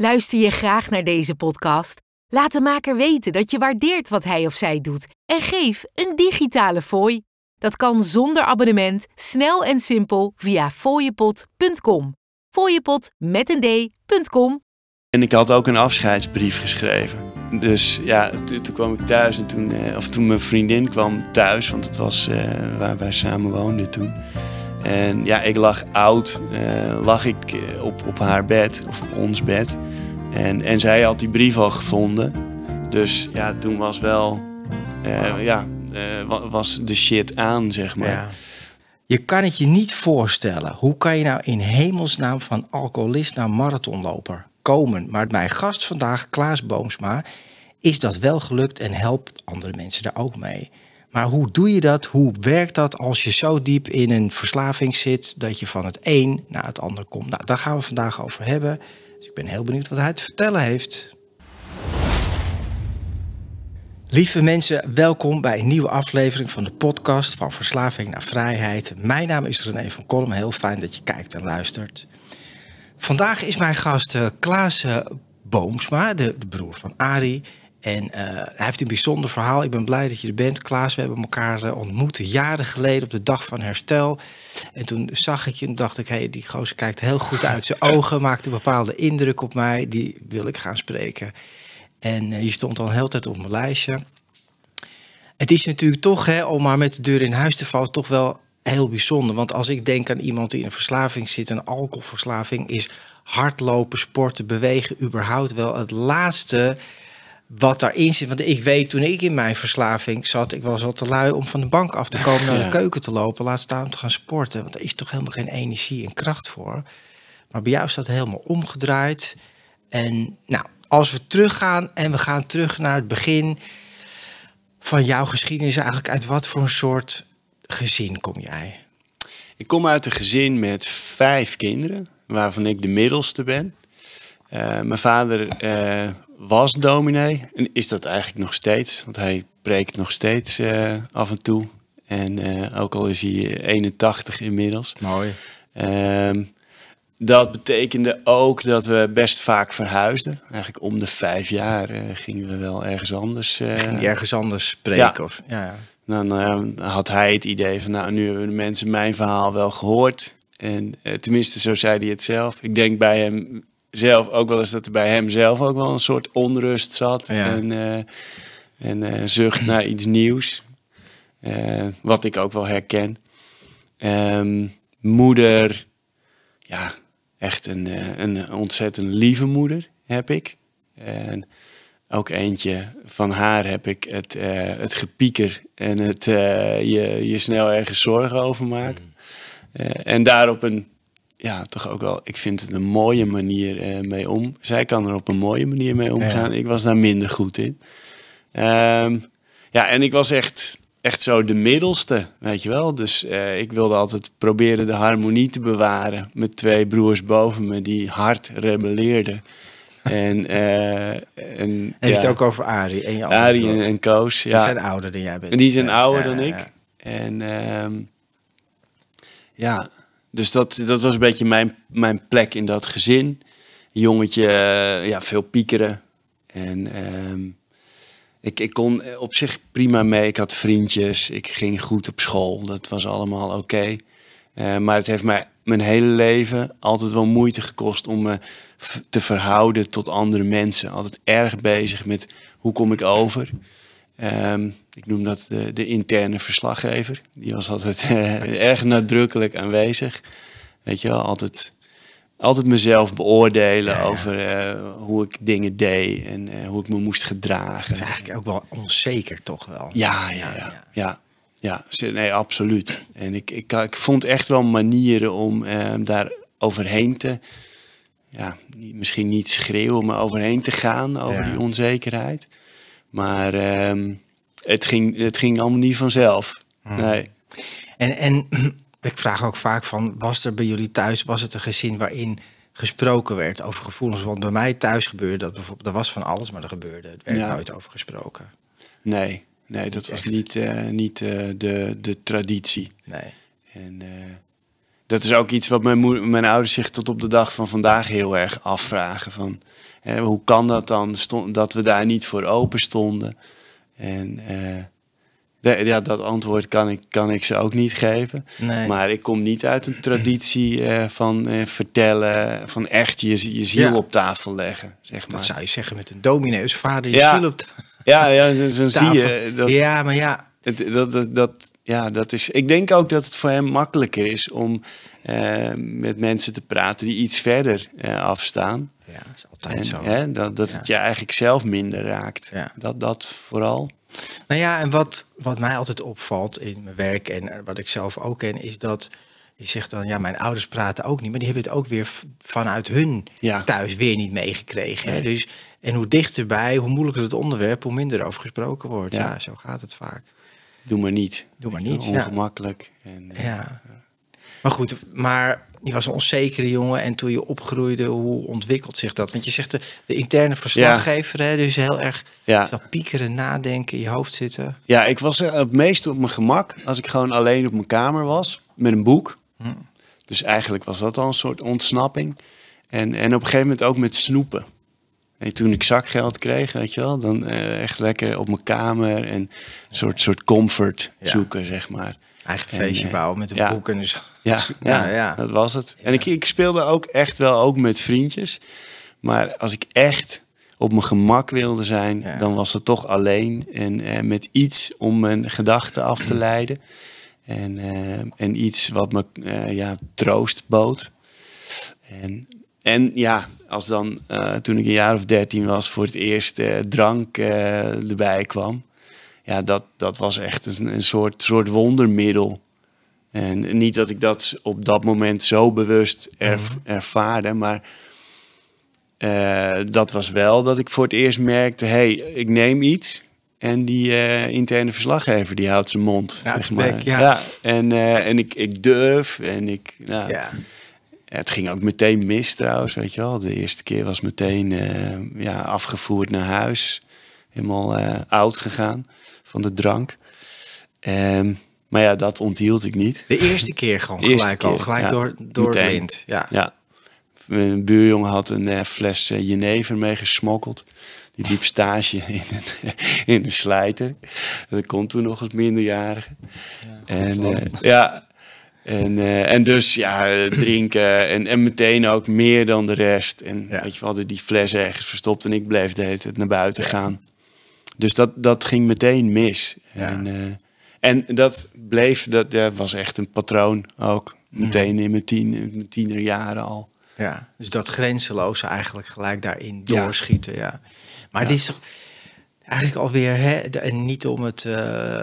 Luister je graag naar deze podcast? Laat de maker weten dat je waardeert wat hij of zij doet en geef een digitale fooi. Dat kan zonder abonnement, snel en simpel via fooiepot.com. Fooiepot met een d.com. En ik had ook een afscheidsbrief geschreven. Dus ja, toen, kwam ik thuis en toen, eh, of toen mijn vriendin kwam thuis, want het was eh, waar wij samen woonden toen. En ja, ik lag oud, eh, lag ik eh, op, op haar bed, of op ons bed. En, en zij had die brief al gevonden. Dus ja, toen was wel, eh, ja, wa- was de shit aan, zeg maar. Ja. Je kan het je niet voorstellen. Hoe kan je nou in hemelsnaam van alcoholist naar marathonloper komen? Maar mijn gast vandaag, Klaas Boomsma, is dat wel gelukt en helpt andere mensen daar ook mee. Maar hoe doe je dat? Hoe werkt dat als je zo diep in een verslaving zit dat je van het een naar het ander komt? Nou, daar gaan we vandaag over hebben. Dus ik ben heel benieuwd wat hij te vertellen heeft. Lieve mensen, welkom bij een nieuwe aflevering van de podcast van Verslaving naar Vrijheid. Mijn naam is René van Kolm, heel fijn dat je kijkt en luistert. Vandaag is mijn gast eh, Klaas eh, Boomsma, de, broer van Arie. En eh, hij heeft een bijzonder verhaal. Ik ben blij dat je er bent, Klaas. We hebben elkaar eh, ontmoet jaren geleden op de dag van herstel. En toen zag ik je en dacht ik, hey, die gozer kijkt heel goed uit zijn ogen, maakt een bepaalde indruk op mij. Die wil ik gaan spreken. En eh, je stond al hele tijd op mijn lijstje. Het is natuurlijk toch, hè, om maar met de deur in huis te vallen, toch wel heel bijzonder. Want als ik denk aan iemand die in een verslaving zit, een alcoholverslaving, is hardlopen, sporten, bewegen überhaupt wel het laatste wat daarin zit. Want ik weet toen ik in mijn verslaving zat, ik was al te lui om van de bank af te komen naar de keuken te lopen, laat staan om te gaan sporten. Want er is toch helemaal geen energie en kracht voor. Maar bij jou is dat helemaal omgedraaid. En nou, als we teruggaan en we gaan terug naar het begin van jouw geschiedenis, eigenlijk uit wat voor een soort gezin kom jij? Ik kom uit een gezin met vijf kinderen, waarvan ik de middelste ben. Eh, mijn vader eh, was dominee en is dat eigenlijk nog steeds, want hij preekt nog steeds eh, af en toe. En ook al is hij 81 inmiddels. Mooi. Ehm, dat betekende ook dat we best vaak verhuisden. Eigenlijk om de vijf jaar gingen we wel ergens anders. Ging ergens anders spreken? Ja. Of, ja, ja. dan eh, had hij het idee van, nou, nu hebben de mensen mijn verhaal wel gehoord. En tenminste, zo zei hij het zelf. Ik denk bij hem zelf ook wel eens dat er bij hem zelf ook wel een soort onrust zat. Ja. En, eh, en eh, zucht naar iets nieuws. Eh, wat ik ook wel herken. Ehm, moeder, ja, echt een, een ontzettend lieve moeder heb ik. En ook eentje van haar heb ik het, het gepieker en het je, je snel ergens zorgen over maken. Eh, en daar op een, ja, toch ook wel, ik vind het een mooie manier eh, mee om. Zij kan er op een mooie manier mee omgaan. Ik was daar minder goed in. Ehm, ja, en ik was echt, echt zo de middelste, weet je wel. Dus eh, ik wilde altijd proberen de harmonie te bewaren met twee broers boven me die hard rebelleerden. En, eh en je het ja, ook over Arie en je Arie en, en Koos. Die Ja. zijn ouder dan jij bent. En die zijn Ja, ouder ja, dan ik. ja. En ehm, ja, dus dat, dat was een beetje mijn, mijn plek in dat gezin. Jongetje, eh, ja, veel piekeren. En ehm, ik, ik kon op zich prima mee. Ik had vriendjes, ik ging goed op school. Dat was allemaal oké. Eh, maar het heeft mij mijn hele leven altijd wel moeite gekost om me te verhouden tot andere mensen. Altijd erg bezig met hoe kom ik over. Ehm, ik noem dat de, de interne verslaggever. Die was altijd eh, erg nadrukkelijk aanwezig. Weet je wel, altijd, altijd mezelf beoordelen Ja, ja. over eh, hoe ik dingen deed en eh, hoe ik me moest gedragen. Dat is eigenlijk ook wel onzeker, toch wel? Ja, ja, ja. ja. ja. nee, absoluut. En ik, ik, ik vond echt wel manieren om eh, daar overheen te... Ja, misschien niet schreeuwen, maar overheen te gaan over die onzekerheid. Maar ehm, het, ging, het ging allemaal niet vanzelf. Nee. En, en ik vraag ook vaak van, was er bij jullie thuis, was het een gezin waarin gesproken werd over gevoelens? Want bij mij thuis gebeurde dat bijvoorbeeld, er was van alles, maar er gebeurde, het werd Ja. nooit over gesproken. Nee, nee, dat was niet, eh, niet eh, de, de traditie. Nee. En eh, dat is ook iets wat mijn, moeder, mijn ouders zich tot op de dag van vandaag heel erg afvragen. Van, hoe kan dat dan stond, dat we daar niet voor open stonden? En eh, ja, dat antwoord kan ik, kan ik ze ook niet geven. Nee. Maar ik kom niet uit een traditie eh, van eh, vertellen, van echt je, je ziel Ja. op tafel leggen. Zeg maar. Dat zou je zeggen met een domineus vader je Ja. ziel op de Ja, ja zo, zo zie tafel. je. Dat, Ja, maar ja. het, dat, dat, dat, ja, dat is. Ik denk ook dat het voor hem makkelijker is om met mensen te praten die iets verder afstaan. Ja, dat is altijd En, zo. hè, dat dat het je eigenlijk zelf minder raakt. Ja. Dat, dat vooral. Nou ja, en wat, wat mij altijd opvalt in mijn werk en wat ik zelf ook ken, is dat je zegt dan, ja, mijn ouders praten ook niet, maar die hebben het ook weer vanuit hun Ja. thuis weer niet meegekregen. Nee. Dus, en hoe dichterbij, hoe moeilijker het onderwerp, hoe minder over gesproken wordt. Ja, Ja. zo gaat het vaak. Doe maar niet. Doe maar niet, ja. Ongemakkelijk. En, eh, Ja. Maar goed, maar je was een onzekere jongen en toen je opgroeide, hoe ontwikkelt zich dat? Want je zegt de, de interne verslaggever, hè, dus heel erg Ja. dat piekeren, nadenken, in je hoofd zitten. Ja, ik was er het meest op mijn gemak als ik gewoon alleen op mijn kamer was met een boek. Hm. Dus eigenlijk was dat al een soort ontsnapping. En, en op een gegeven moment ook met snoepen. En toen ik zakgeld kreeg, weet je wel, dan eh, echt lekker op mijn kamer en een soort, soort comfort Ja. zoeken, zeg maar. Eigen En, feestje eh, bouwen met een ja. boek en zo. Ja, ja, ja, ja. dat was het. En ik, ik speelde ook echt wel ook met vriendjes. Maar als ik echt op mijn gemak wilde zijn, Ja. dan was het toch alleen. En eh, met iets om mijn gedachten af te leiden. En, eh, en iets wat me ja, troost bood. En, en ja, als dan toen ik een jaar of dertien was voor het eerst drank erbij kwam. Ja, dat, dat was echt een, een soort, soort wondermiddel. En niet dat ik dat op dat moment zo bewust erv- ervaarde, maar eh, dat was wel dat ik voor het eerst merkte: hé, hey, ik neem iets. En die eh, interne verslaggever die houdt zijn mond. Ja, zeg zijn maar. bek, ja. en, eh, en ik, ik durf en ik. Nou, Ja. Het ging ook meteen mis trouwens, weet je wel. De eerste keer was meteen ja, afgevoerd naar huis. Helemaal oud gegaan van de drank. Ehm, maar ja, dat onthield ik niet. De eerste keer gewoon Eerste gelijk al, gelijk ja. door, door het lint. Ja. Ja. Een buurjongen had een eh, fles eh, jenever meegesmokkeld. Die liep stage in een, in een slijter. Dat kon toen nog als minderjarige. en eh, ja, en, en dus ja, drinken en, en meteen ook meer dan de rest. En Ja. weet je, we hadden die fles ergens verstopt en ik bleef de hele tijd naar buiten gaan. Dus dat, dat ging meteen mis. Ja. En, eh, en dat bleef, dat, was echt een patroon ook. Meteen in mijn, tien, in mijn tienerjaren al. Ja, dus dat grenzeloze eigenlijk gelijk daarin doorschieten. Ja. Maar Ja. dit is toch eigenlijk alweer, hè, de- en niet om het eh,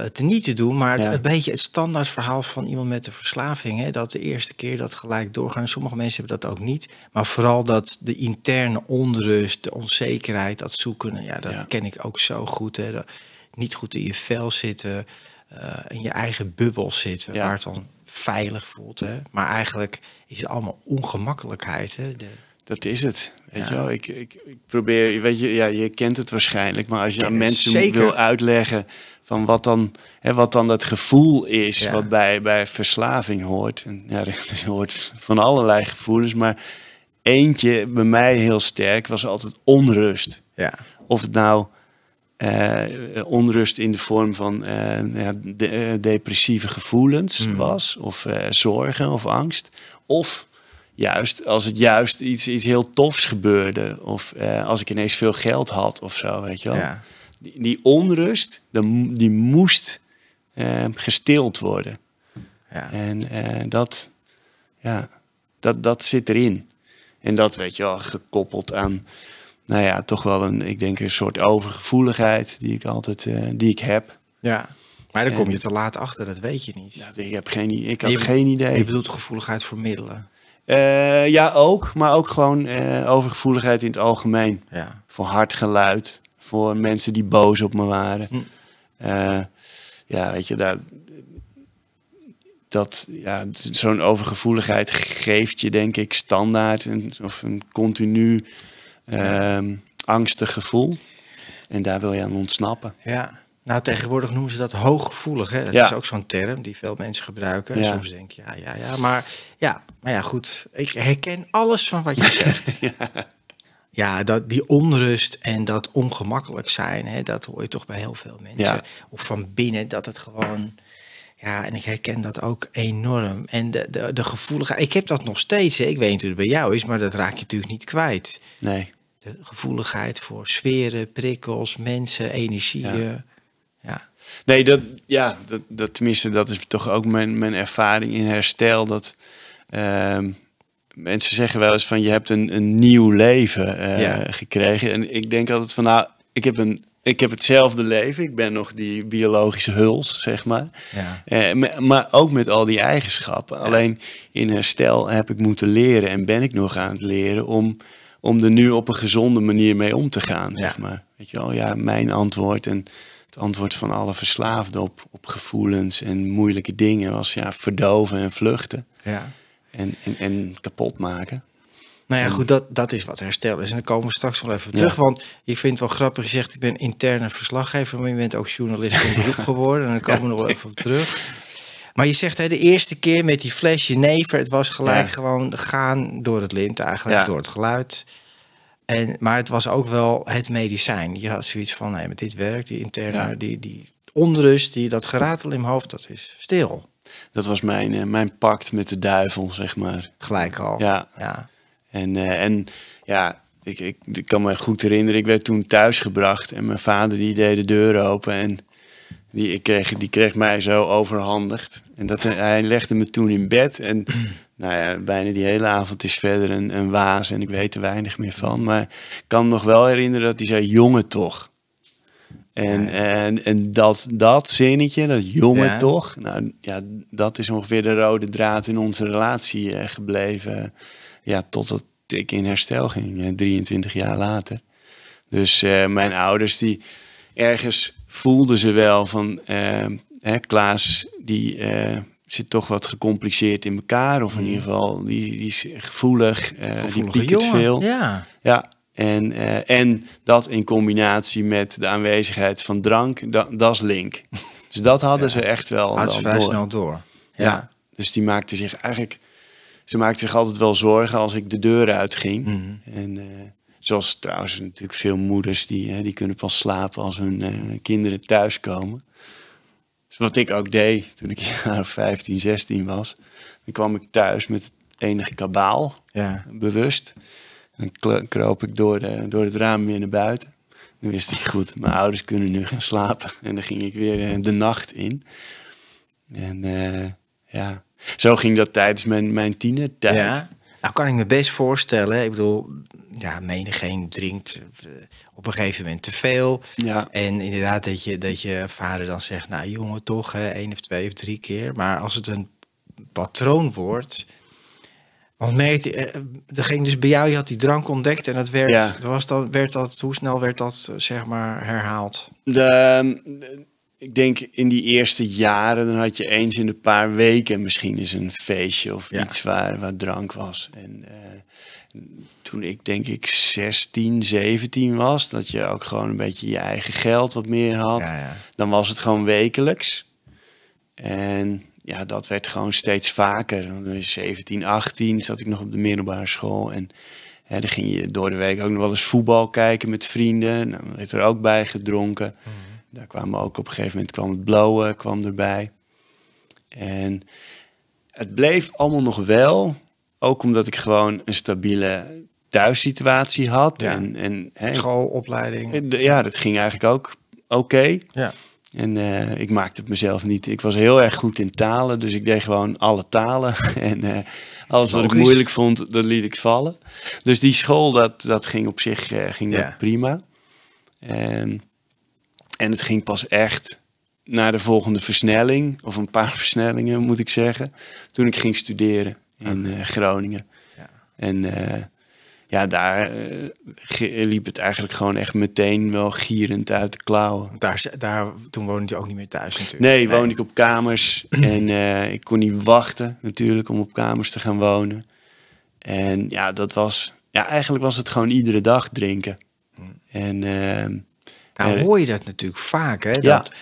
te niet te doen, maar het, een beetje het standaard verhaal van iemand met een verslaving. Hè, dat de eerste keer dat gelijk doorgaan. Sommige mensen hebben dat ook niet. Maar vooral dat de interne onrust, de onzekerheid, dat zoeken, ja, dat Ja. ken ik ook zo goed. Hè, dat niet goed in je vel zitten, eh, in je eigen bubbel zitten, Ja. waar het dan veilig voelt. Hè. Maar eigenlijk is het allemaal ongemakkelijkheid. Hè. De, Dat is het. Weet Ja. je wel, ik, ik, ik probeer, weet je, ja, je kent het waarschijnlijk, maar als je ken aan mensen zeker. wil uitleggen van wat dan, hè, wat dan het gevoel is Ja. wat bij, bij verslaving hoort. En ja, er hoort van allerlei gevoelens, maar eentje bij mij heel sterk was altijd onrust. ja. Of het nou eh, onrust in de vorm van eh, de- eh, depressieve gevoelens Mm. was, of eh, zorgen of angst. Of juist als het juist iets, iets heel tofs gebeurde, of eh, als ik ineens veel geld had of zo, weet je wel. Ja. Die, die onrust, die, die moest eh, gestild worden. Ja. En eh, dat, ja, dat, dat zit erin. En dat weet je wel, gekoppeld aan, nou ja, toch wel een, ik denk een soort overgevoeligheid die ik altijd, die ik heb. ja. Maar dan En- kom je te laat achter, dat weet je niet. Ja, ik heb geen, ik had Je- geen idee. Je bedoelt gevoeligheid voor middelen. Eh, ja, ook, maar ook gewoon eh, overgevoeligheid in het algemeen. Ja. Voor hard geluid, voor mensen die boos op me waren. Hm. Eh, ja, weet je, daar, dat, ja, zo'n overgevoeligheid geeft je denk ik standaard een, of een continu ehm, angstig gevoel. En daar wil je aan ontsnappen. Ja. Nou, tegenwoordig noemen ze dat hooggevoelig. Hè? Dat Ja. is ook zo'n term die veel mensen gebruiken. En Ja. soms denk je, ja, ja, ja. Maar ja, maar ja, goed. Ik herken alles van wat je zegt. ja. dat, die onrust en dat ongemakkelijk zijn, hè, dat hoor je toch bij heel veel mensen. Ja. Of van binnen, dat het gewoon... Ja, en ik herken dat ook enorm. En de, de, de gevoeligheid... Ik heb dat nog steeds. Hè. Ik weet niet hoe het bij jou is, maar dat raak je natuurlijk niet kwijt. Nee. De gevoeligheid voor sferen, prikkels, mensen, energieën. Nee, dat, ja, dat, dat, tenminste, dat is toch ook mijn, mijn ervaring in herstel. Dat ehm, mensen zeggen wel eens van je hebt een, een nieuw leven eh, Ja. gekregen. En ik denk altijd van nou, ik heb, een, ik heb hetzelfde leven. Ik ben nog die biologische huls, zeg maar. Ja. Eh, maar ook met al die eigenschappen. Alleen in herstel heb ik moeten leren en ben ik nog aan het leren om, om er nu op een gezonde manier mee om te gaan. Ja. Zeg maar. Weet je wel, ja, mijn antwoord en het antwoord van alle verslaafden op, op gevoelens en moeilijke dingen was ja, verdoven en vluchten ja. en, en, en kapot maken. Nou ja, goed, dat, dat is wat herstel is. En daar komen we straks wel even op terug. Ja. Want ik vind het wel grappig. Je zegt, ik ben interne verslaggever, maar je bent ook journalist van beroep geworden. En daar komen we nog wel even op terug. Maar je zegt, hè, de eerste keer met die fles jenever, het was gelijk Ja. gewoon gaan door het lint eigenlijk, door het geluid. En, maar het was ook wel het medicijn. Je had zoiets van, nee, met dit werk, die interne, Ja. die, die onrust, die, dat geratel in mijn hoofd, dat is stil. Dat was mijn, eh, mijn pact met de duivel, zeg maar. Gelijk al. Ja. ja. En, eh, en ja, ik, ik, ik kan me goed herinneren, ik werd toen thuisgebracht en mijn vader die deed de deur open en die, ik kreeg, die kreeg mij zo overhandigd. En dat, hij legde me toen in bed en nou ja, bijna die hele avond is verder een, een waas en ik weet er weinig meer van. Maar ik kan me nog wel herinneren dat hij zei, jongen toch. En, en, en dat, dat zinnetje, dat jongen Ja. toch, nou ja, dat is ongeveer de rode draad in onze relatie eh, gebleven. Ja, totdat ik in herstel ging, eh, 23 jaar later. Dus eh, mijn ouders, die ergens voelden ze wel van, eh, hè, Klaas, die eh, zit toch wat gecompliceerd in elkaar. Of in ieder geval, die, die is gevoelig, eh die jongen. veel. Ja. Ja, en, eh, en dat in combinatie met de aanwezigheid van drank, dat, dat is link. Dus dat hadden ze echt wel. Had vrij door. snel door. Ja. Dus die maakte zich eigenlijk, ze maakte zich altijd wel zorgen als ik de deur uitging. Mhm. En eh, zoals trouwens natuurlijk veel moeders die, hè, die kunnen pas slapen als hun kinderen thuiskomen. Dus wat ik ook deed toen ik jaar of 15, 16 was, dan kwam ik thuis met enige kabaal Ja. bewust. Dan kl- kroop ik door, de, door het raam weer naar buiten. Dan wist ik goed, mijn ouders kunnen nu gaan slapen. En dan ging ik weer eh, de nacht in. En eh, ja, zo ging dat tijdens mijn, mijn tienertijd. Ja. Nou kan ik me best voorstellen. Ik bedoel, ja, menigeen drinkt eh, op een gegeven moment te veel. Ja. En inderdaad dat je, dat je vader dan zegt, nou jongen toch, hè, één of twee of drie keer. Maar als het een patroon wordt... Want merkte, eh, er ging dus bij jou, je had die drank ontdekt en dat werd, Ja. was dan, werd dat, hoe snel werd dat eh, zeg maar herhaald? De, de- ik denk in die eerste jaren, dan had je eens in een paar weken misschien eens een feestje of Ja. iets waar, waar drank was. En toen ik denk ik 16, 17 was, dat je ook gewoon een beetje je eigen geld wat meer had. Ja, ja. Dan was het gewoon wekelijks. En ja, dat werd gewoon steeds vaker. Dan was ik 17, 18 zat ik nog op de middelbare school. En hè, dan ging je door de week ook nog wel eens voetbal kijken met vrienden. Nou, dan werd er ook bij gedronken. Daar kwamen ook op een gegeven moment kwam het blowen kwam erbij. En het bleef allemaal nog wel. Ook omdat ik gewoon een stabiele thuissituatie had. Ja. En, en hè, Schoolopleiding. ja, dat ging eigenlijk ook oké. Ja. En eh, ik maakte het mezelf niet. Ik was heel erg goed in talen, dus ik deed gewoon alle talen. en eh, alles wat ik moeilijk vond, dat liet ik vallen. Dus die school, dat, dat ging op zich eh, ging Ja. dat prima. En, en het ging pas echt naar de volgende versnelling, of een paar versnellingen moet ik zeggen, toen ik ging studeren in Groningen. Ja. En ja, daar eh, liep het eigenlijk gewoon echt meteen wel gierend uit de klauwen. Daar, daar, toen woonde je ook niet meer thuis natuurlijk. Nee, woonde ik op kamers en eh, ik kon niet wachten natuurlijk om op kamers te gaan wonen. En ja, dat was, ja, eigenlijk was het gewoon iedere dag drinken. En, eh, Nou Eh, hoor je dat natuurlijk vaak. Hè? Ja. Dat,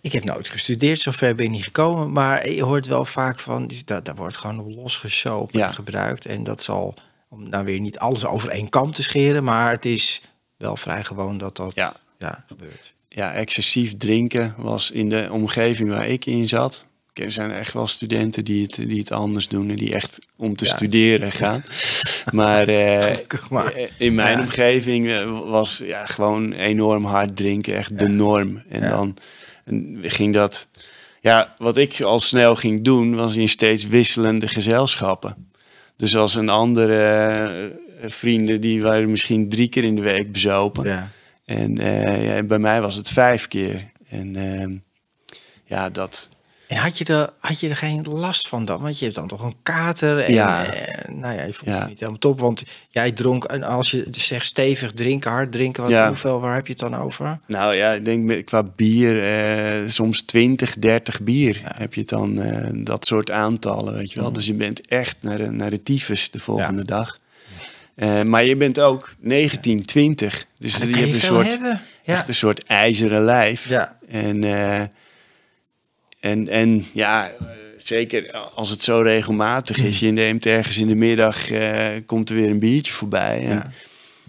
ik heb nooit gestudeerd, zover ben ik niet gekomen. Maar je hoort wel vaak van, dat, daar wordt gewoon op losgesoopt Ja. en gebruikt. En dat zal, om nou weer niet alles over één kam te scheren. Maar het is wel vrij gewoon dat dat Ja. ja, gebeurt. ja, excessief drinken was in de omgeving waar ik in zat. Er zijn echt wel studenten die het, die het anders doen en die echt om te Ja. studeren gaan. Maar, eh, maar. eh, in mijn Ja. omgeving eh, was ja, gewoon enorm hard drinken echt de norm. En dan ging dat. Ja, wat ik al snel ging doen, was in steeds wisselende gezelschappen. Dus als een andere eh, vrienden, die waren misschien drie keer in de week bezopen. Ja. En eh, ja, bij mij was het vijf keer. En ehm, ja, dat. En had je, er, had je er geen last van dan? Want je hebt dan toch een kater. En, Ja. nou ja, je voelt Ja. je niet helemaal top. Want jij dronk, en als je dus zegt stevig drinken, hard drinken. Wat, Ja. Hoeveel, waar heb je het dan over? Nou ja, ik denk qua bier, eh, soms 20, 30 bier heb je dan eh, dat soort aantallen, weet je wel. Dus je bent echt naar de, naar de tyfus de volgende dag. Eh, maar je bent ook 19, 20. Dus je hebt een soort, hebben. Ja. echt een soort ijzeren lijf. Ja. En, eh, en, en ja, eh, zeker als het zo regelmatig is. Je neemt ergens in de middag, eh, komt er weer een biertje voorbij. En Ja.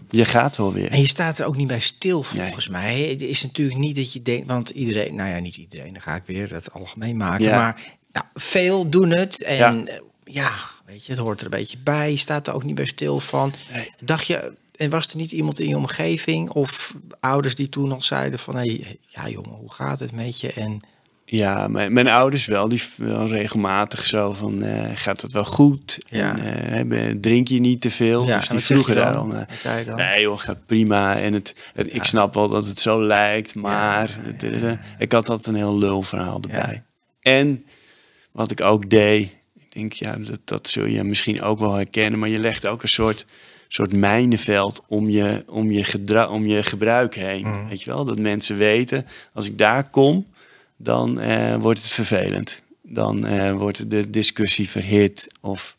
je gaat wel weer. En je staat er ook niet bij stil, volgens mij. Het is natuurlijk niet dat je denkt, want iedereen, nou ja, niet iedereen, dan ga ik weer het algemeen maken. Ja. Maar nou, veel doen het. En Ja. ja. ja, weet je, het hoort er een beetje bij. Je staat er ook niet bij stil van. Nee. Dacht je, en was er niet iemand in je omgeving of ouders die toen al zeiden van, hé, hey, ja jongen, hoe gaat het met je? En Ja, mijn, mijn ouders wel. Die wel regelmatig zo van, eh, gaat het wel goed? Ja. En, eh, drink je niet te veel? Ja, dus die vroegen daar dan? dan. eh? Nee joh, gaat prima. En het, het- ik snap wel dat het zo lijkt, maar... het- Ik had altijd een heel lul verhaal erbij. En wat ik ook deed... Ik denk, ja, dat, dat zul je misschien ook wel herkennen... maar je legt ook een soort, soort mijnenveld om je, om, je om je gebruik heen. Mhm. Weet je wel? Dat mensen weten, als ik daar kom dan eh, wordt het vervelend. Dan eh, wordt de discussie verhit. Of,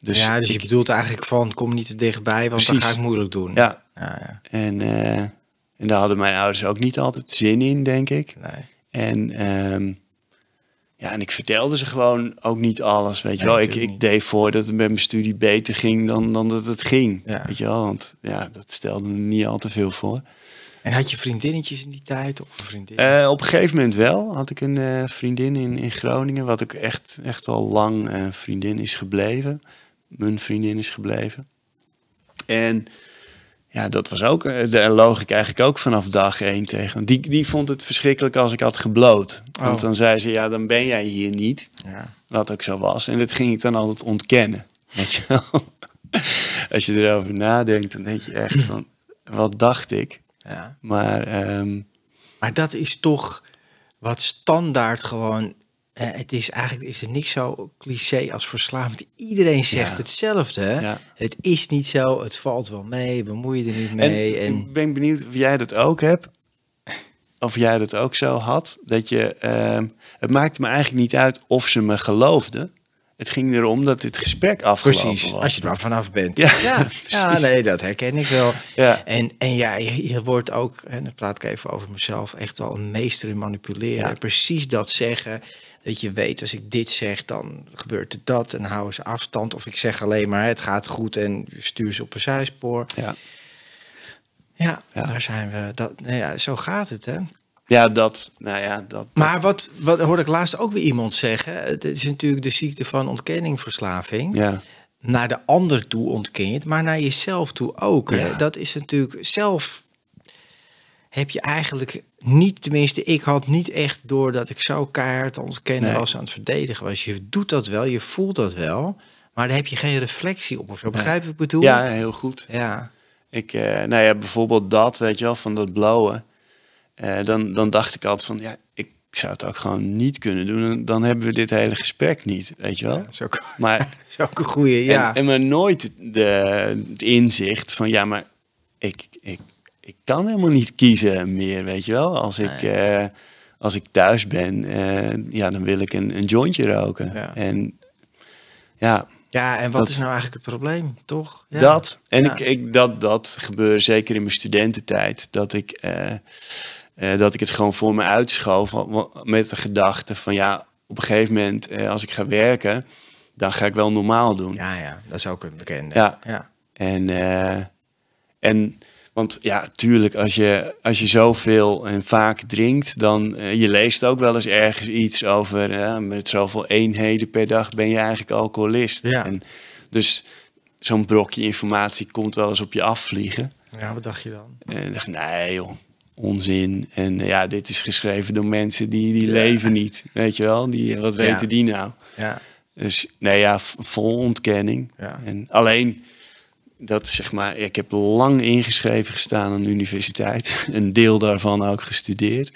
dus ja, dus je ik- bedoelt eigenlijk van, kom niet te dichtbij, want dan ga ik moeilijk doen. ja, ja, ja. en, eh, en daar hadden mijn ouders ook niet altijd zin in, denk ik. Nee. En, ehm, ja, en ik vertelde ze gewoon ook niet alles, weet je Nee, wel. Ik, ik deed voor dat het met mijn studie beter ging dan, dan dat het ging. Ja. Weet je wel, want ja, dat stelde me niet al te veel voor. En had je vriendinnetjes in die tijd? Of vriendin? Eh, op een gegeven moment wel. Had ik een eh, vriendin in, in Groningen, wat ook echt, echt al lang vriendin is gebleven. Mijn vriendin is gebleven. En ja, dat was ook, eh, daar loog ik eigenlijk ook vanaf dag één tegen. Die, die vond het verschrikkelijk als ik had gebloot. Want Oh. dan zei ze, ja, dan ben jij hier niet. ja. Wat ook zo was. En dat ging ik dan altijd ontkennen. Weet je wel? Als je erover nadenkt, dan denk je echt van, wat dacht ik? Ja. Maar ehm, Maar dat is toch wat standaard gewoon. eh, het is eigenlijk is er niks zo cliché als verslaafd. Iedereen zegt Ja. hetzelfde. Ja. Het is niet zo, het valt wel mee, bemoei je er niet mee. En, ik ben benieuwd of jij dat ook hebt. Of jij dat ook zo had. Dat je, ehm, het maakte me eigenlijk niet uit of ze me geloofden. Het ging erom dat dit gesprek afgelopen precies, was. als je er maar vanaf bent. Ja, ja, nee, dat herken ik wel. Ja. En, en ja, je, je wordt ook, en dan praat ik even over mezelf, echt wel een meester in manipuleren. Ja. Precies dat zeggen. Dat je weet, als ik dit zeg, dan gebeurt er dat. En houden ze afstand. Of ik zeg alleen maar, het gaat goed en stuur ze op een zijspoor. Ja. Ja, Ja. daar zijn we. Dat, nou ja, zo gaat het, hè? Ja, dat. Nou ja, dat. Maar wat, wat hoorde ik laatst ook weer iemand zeggen. Het is natuurlijk de ziekte van ontkenningverslaving. ja. Naar de ander toe ontken je het, maar naar jezelf toe ook. Hè? Ja. Dat is natuurlijk zelf. Heb je eigenlijk niet, tenminste, ik had niet echt door dat ik zo keihard ontkennen Nee. was aan het verdedigen was. Je doet dat wel, je voelt dat wel, maar daar heb je geen reflectie op of zo. Begrijp ik bedoel? ja, heel goed. ja. Ik, eh, nou ja, bijvoorbeeld dat, weet je wel, van dat blowen. Eh, dan, dan dacht ik altijd van, ja, ik zou het ook gewoon niet kunnen doen. En dan hebben we dit hele gesprek niet, weet je wel. Dat is ook, Maar dat is ook een goeie, ja. En, en maar nooit de, het inzicht van ja, maar ik, ik, ik kan helemaal niet kiezen meer, weet je wel. Als ik, eh, als ik thuis ben, eh, ja, dan wil ik een, een jointje roken. Ja. En ja, Ja, en wat Dat- is nou eigenlijk het probleem, toch? Ja. Dat. En Ja. ik, ik, dat, dat gebeurde zeker in mijn studententijd. Dat ik, eh, dat ik het gewoon voor me uitschoof. Met de gedachte van ja, op een gegeven moment eh, als ik ga werken, dan ga ik wel normaal doen. Ja, ja, dat is ook een bekende. Ja. ja. En, eh, en want ja, tuurlijk, als je, als je zoveel en vaak drinkt, dan je leest ook wel eens ergens iets over met zoveel eenheden per dag ben je eigenlijk alcoholist. Ja. En dus zo'n brokje informatie komt wel eens op je afvliegen. Ja, wat dacht je dan? En ik dacht, nee joh, onzin. En eh, ja, dit is geschreven door mensen die, die leven niet. Weet je wel, die, wat Ja. weten die nou? Ja, Dus nee, ja, vol ontkenning. En alleen, dat zeg maar, ik heb lang ingeschreven gestaan aan de universiteit. Een deel daarvan ook gestudeerd.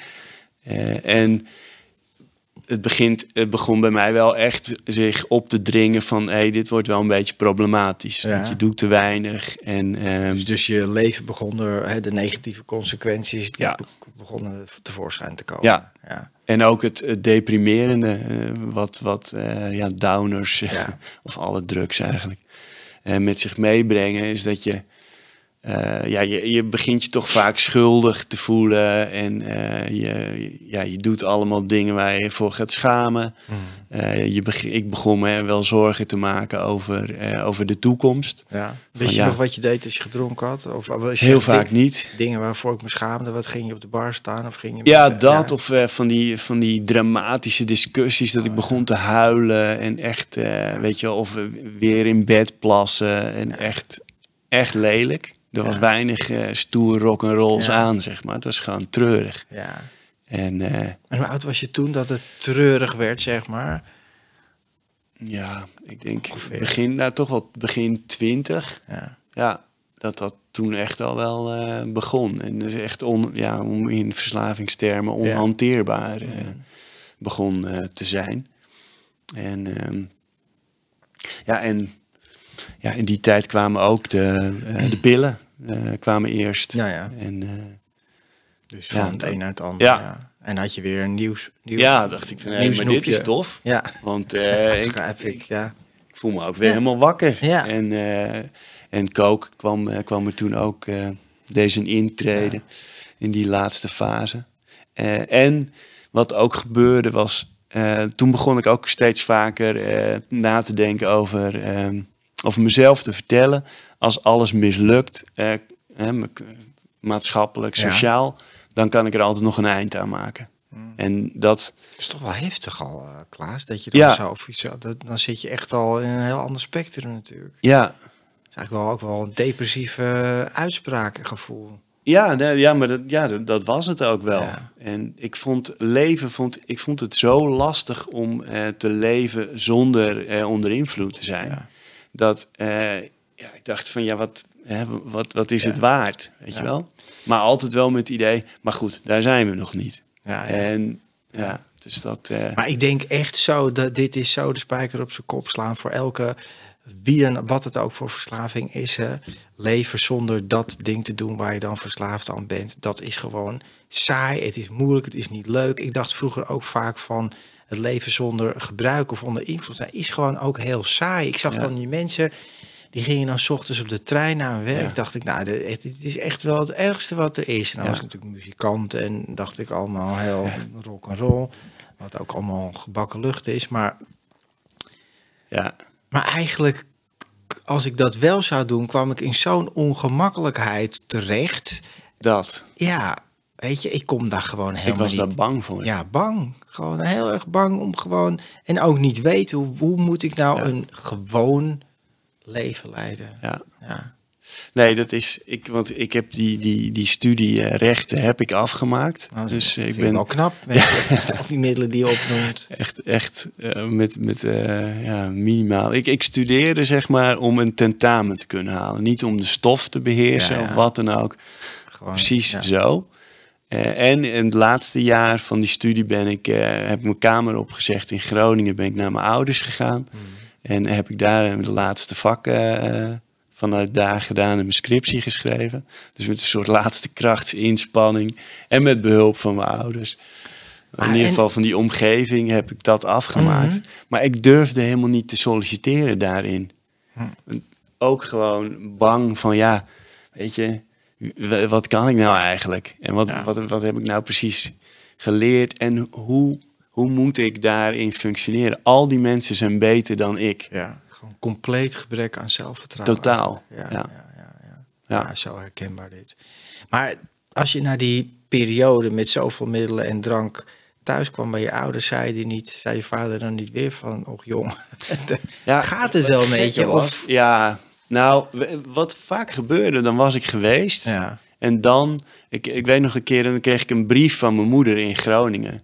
Eh, en het, begint, het begon bij mij wel echt zich op te dringen van... hé, hey, dit wordt wel een beetje problematisch. Ja. Want je doet te weinig. En, ehm, dus, dus je leven begon er, hè, de negatieve consequenties, die Ja. be- begonnen tevoorschijn te komen. Ja. ja. En ook het, het deprimerende, eh, wat, wat eh, ja, downers, Ja. of alle drugs eigenlijk, eh, met zich meebrengen, is dat je, eh, ja, je, je begint je toch vaak schuldig te voelen. En eh, je, ja, je doet allemaal dingen waar je voor gaat schamen. Mm. Eh, je beg- ik begon me wel zorgen te maken over, over de toekomst. ja. Wist je ja. nog wat je deed als je gedronken had? Of was je Heel vaak niet. Dingen waarvoor ik me schaamde. Wat ging je op de bar staan? Of ging je Ja, mensen- dat of van, die, van die dramatische discussies dat ik begon te huilen en echt, weet je, wel, of we weer in bed plassen en echt, echt lelijk. Er was weinig eh stoer rock and rolls aan, zeg maar. Het was gewoon treurig. Ja. En eh, En hoe oud was je toen dat het treurig werd, zeg maar? ja, ik denk Ongeveer. begin, nou toch wel begin twintig. Ja. Ja, dat dat toen echt al wel eh, begon. En dus echt on, ja, om in verslavingstermen onhanteerbaar begon te zijn. En ehm, ja, en ja, in die tijd kwamen ook de, eh, de pillen eh, kwamen eerst. Ja, ja. En eh, Dus Ja, van het een naar het ander. Ja. Ja. En had je weer een nieuws. nieuw, ja, dacht ik van, nieuw maar dit is tof. Ja, Want ik, ik. Ja. ik voel me ook weer helemaal wakker. Ja. En, en Coke kwam, kwam er toen ook deze intreden in die laatste fase. En wat ook gebeurde was, eh, toen begon ik ook steeds vaker na te denken over, ehm, over mezelf te vertellen. Als alles mislukt, eh, maatschappelijk, Ja. sociaal, dan kan ik er altijd nog een eind aan maken. Mm. En dat, Het is toch wel heftig al, eh, Klaas, dat je dan Ja. zo of iets, dat, dan zit je echt al in een heel ander spectrum natuurlijk. ja, Het is eigenlijk wel ook wel een depressieve uh, uitsprakengevoel. Ja, nee, ja maar dat, ja, dat, dat was het ook wel. Ja. En ik vond leven, vond, ik vond het zo lastig om eh, te leven zonder eh, onder invloed te zijn. Ja. Dat eh, ja, ik dacht van ja, wat, hè, wat, wat is Ja. het waard? Weet Ja. je wel? Maar altijd wel met het idee, maar goed, daar zijn we nog niet. Ja. En ja, dus dat. eh, Maar ik denk echt zo dat dit is zo de spijker op zijn kop slaan voor elke wie en wat het ook voor verslaving is. Hè. Leven zonder dat ding te doen waar je dan verslaafd aan bent. Dat is gewoon saai. Het is moeilijk. Het is niet leuk. Ik dacht vroeger ook vaak van het leven zonder gebruik of onder invloed zijn is gewoon ook heel saai. Ik zag Ja. dan die mensen. Die gingen dan 's ochtends op de trein naar hun werk. Ja. Dacht ik, nou, het is echt wel het ergste wat er is. En dan Ja. was ik natuurlijk muzikant en dacht ik allemaal heel rock and roll. Wat ook allemaal gebakken lucht is. Maar, ja, maar eigenlijk, als ik dat wel zou doen, kwam ik in zo'n ongemakkelijkheid terecht. dat. Ja, weet je, ik kom daar gewoon Ik helemaal was daar niet... bang voor. Ja, bang. Gewoon heel erg bang om gewoon... En ook niet weten, hoe, hoe moet ik nou Ja. een gewoon leven leiden? ja. Ja. Nee, dat is. Ik, want ik heb die, die, die studie eh, rechten heb ik afgemaakt. Nou, dus eh, ik ben wel knap met, met al die middelen die je opnoemt. echt, echt eh, met, met ja, minimaal. Ik, ik studeerde zeg maar om een tentamen te kunnen halen. Niet om de stof te beheersen Ja, of wat dan ook. Gewoon, Precies ja. zo. Eh, en in het laatste jaar van die studie ben ik, eh, heb ik mijn kamer opgezegd in Groningen. Ben ik naar mijn ouders gegaan. Hmm. En heb ik daar de laatste vakken eh, vanuit daar gedaan en mijn scriptie geschreven. Dus met een soort laatste krachtsinspanning. En met behulp van mijn ouders. In ieder en- geval van die omgeving heb ik dat afgemaakt. Mhm. Maar ik durfde helemaal niet te solliciteren daarin. Hm. Ook gewoon bang van ja, weet je, wat kan ik nou eigenlijk? En wat, Ja. wat, wat heb ik nou precies geleerd? En hoe, hoe moet ik daarin functioneren? Al die mensen zijn beter dan ik. Ja, gewoon compleet gebrek aan zelfvertrouwen. Totaal, Ja, ja. ja. Ja, ja, ja. Ja. Ja, zo herkenbaar dit. Maar als je naar die periode met zoveel middelen en drank thuis kwam bij je ouders, zei, die niet, zei je vader dan niet weer van, och jong, Ja, gaat het wel wat met gekke je? was- Of, Ja, nou, wat vaak gebeurde, dan was ik geweest. ja, En dan, ik, ik weet nog een keer, dan kreeg ik een brief van mijn moeder in Groningen.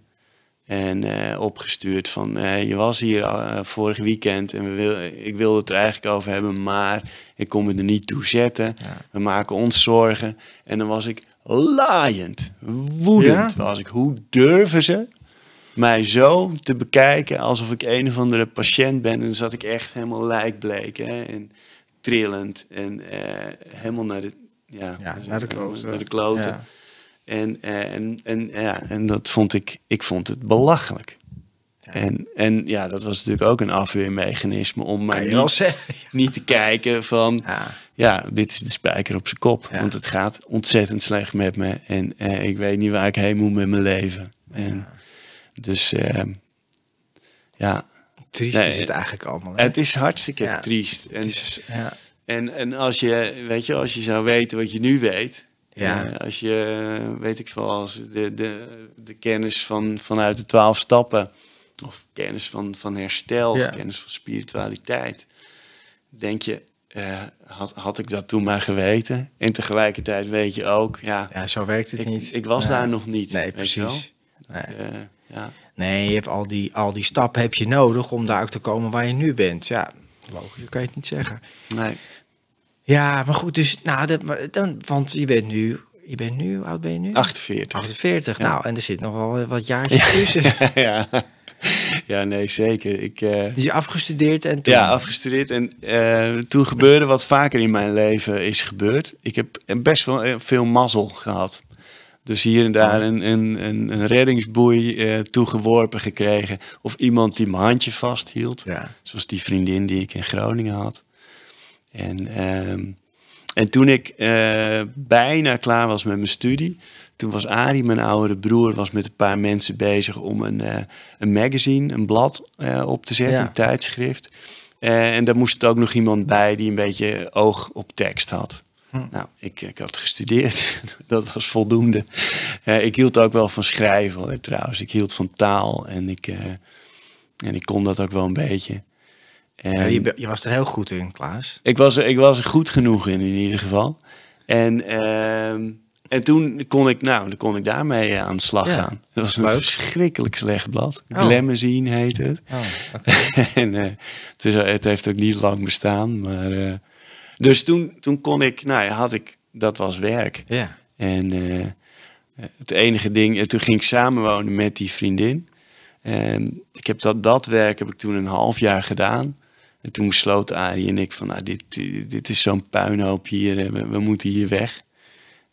En eh, opgestuurd van, eh, je was hier eh, vorig weekend en we wil, ik wilde het er eigenlijk over hebben, maar ik kon me er niet toe zetten. Ja. We maken ons zorgen. En dan was ik laaiend, woedend Ja? was ik. Hoe durven ze mij zo te bekijken alsof ik een of andere patiënt ben? En dan zat ik echt helemaal lijkbleek hè, en trillend en eh, helemaal naar de, ja, ja, naar de kloten. naar de kloten. Ja. En, eh, en, en, ja, en dat vond ik, ik vond het belachelijk. Ja. En, en ja, dat was natuurlijk ook een afweermechanisme om wel niet, niet te kijken van, Ja, ja, dit is de spijker op zijn kop. Ja. Want het gaat ontzettend slecht met me en eh, ik weet niet waar ik heen moet met mijn leven. En, Dus eh, ja, triest Nee, is het eigenlijk allemaal. hè? het is hartstikke Ja. triest. En, Het is- ja. en, en als je, weet je, als je zou weten wat je nu weet, Ja. eh, als je, weet ik veel, als de, de, de kennis van, vanuit de twaalf stappen, of kennis van, van herstel, of kennis van spiritualiteit, denk je, eh, had, had ik dat toen maar geweten? En tegelijkertijd weet je ook, ja, ja, zo werkt het ik, niet. ik was Ja. daar nog niet. Nee, precies. Nee. Eh, ja. Nee, je hebt al die, al die stappen heb je nodig om daar ook te komen waar je nu bent. Ja, logisch, dat kan je het niet zeggen. Nee. Ja, maar goed, dus, nou, dat, maar dan, want je bent nu, je bent nu, hoe oud ben je nu? 48. 48. Ja. Nou, en er zit nog wel wat jaartjes tussen. ja. ja, nee, zeker. Ik, eh, Dus je afgestudeerd en toen... Ja, afgestudeerd. En eh, toen gebeurde wat vaker in mijn leven is gebeurd. Ik heb best wel eh, veel mazzel gehad. Dus hier en daar een, een, een, een reddingsboei eh, toegeworpen gekregen. Of iemand die mijn handje vasthield. Ja. Zoals die vriendin die ik in Groningen had. En, ehm, en toen ik eh, bijna klaar was met mijn studie... toen was Arie, mijn oudere broer, was met een paar mensen bezig... om een, eh, een magazine, een blad op te zetten, Ja. een tijdschrift. En daar moest ook nog iemand bij die een beetje oog op tekst had. Hm. Nou, ik, ik had gestudeerd. dat was voldoende. Eh, ik hield ook wel van schrijven trouwens. Ik hield van taal en ik, eh, en ik kon dat ook wel een beetje. En Ja, je, je was er heel goed in, Klaas. ik, was er, ik was er goed genoeg in, in ieder geval. En, ehm, en toen kon ik, nou, dan kon ik daarmee aan de slag Ja. gaan. Het was een Leuk. verschrikkelijk slecht blad. Oh. Glamazine heet het. Oh, en eh, het, is, het heeft ook niet lang bestaan. Maar, dus toen, toen kon ik, nou ja, had ik, dat was werk. Ja. En eh, het enige ding, en toen ging ik samenwonen met die vriendin. En ik heb dat, dat werk heb ik toen een half jaar gedaan. En toen besloten Arie en ik van, nou, dit, dit is zo'n puinhoop hier, eh, we, we moeten hier weg.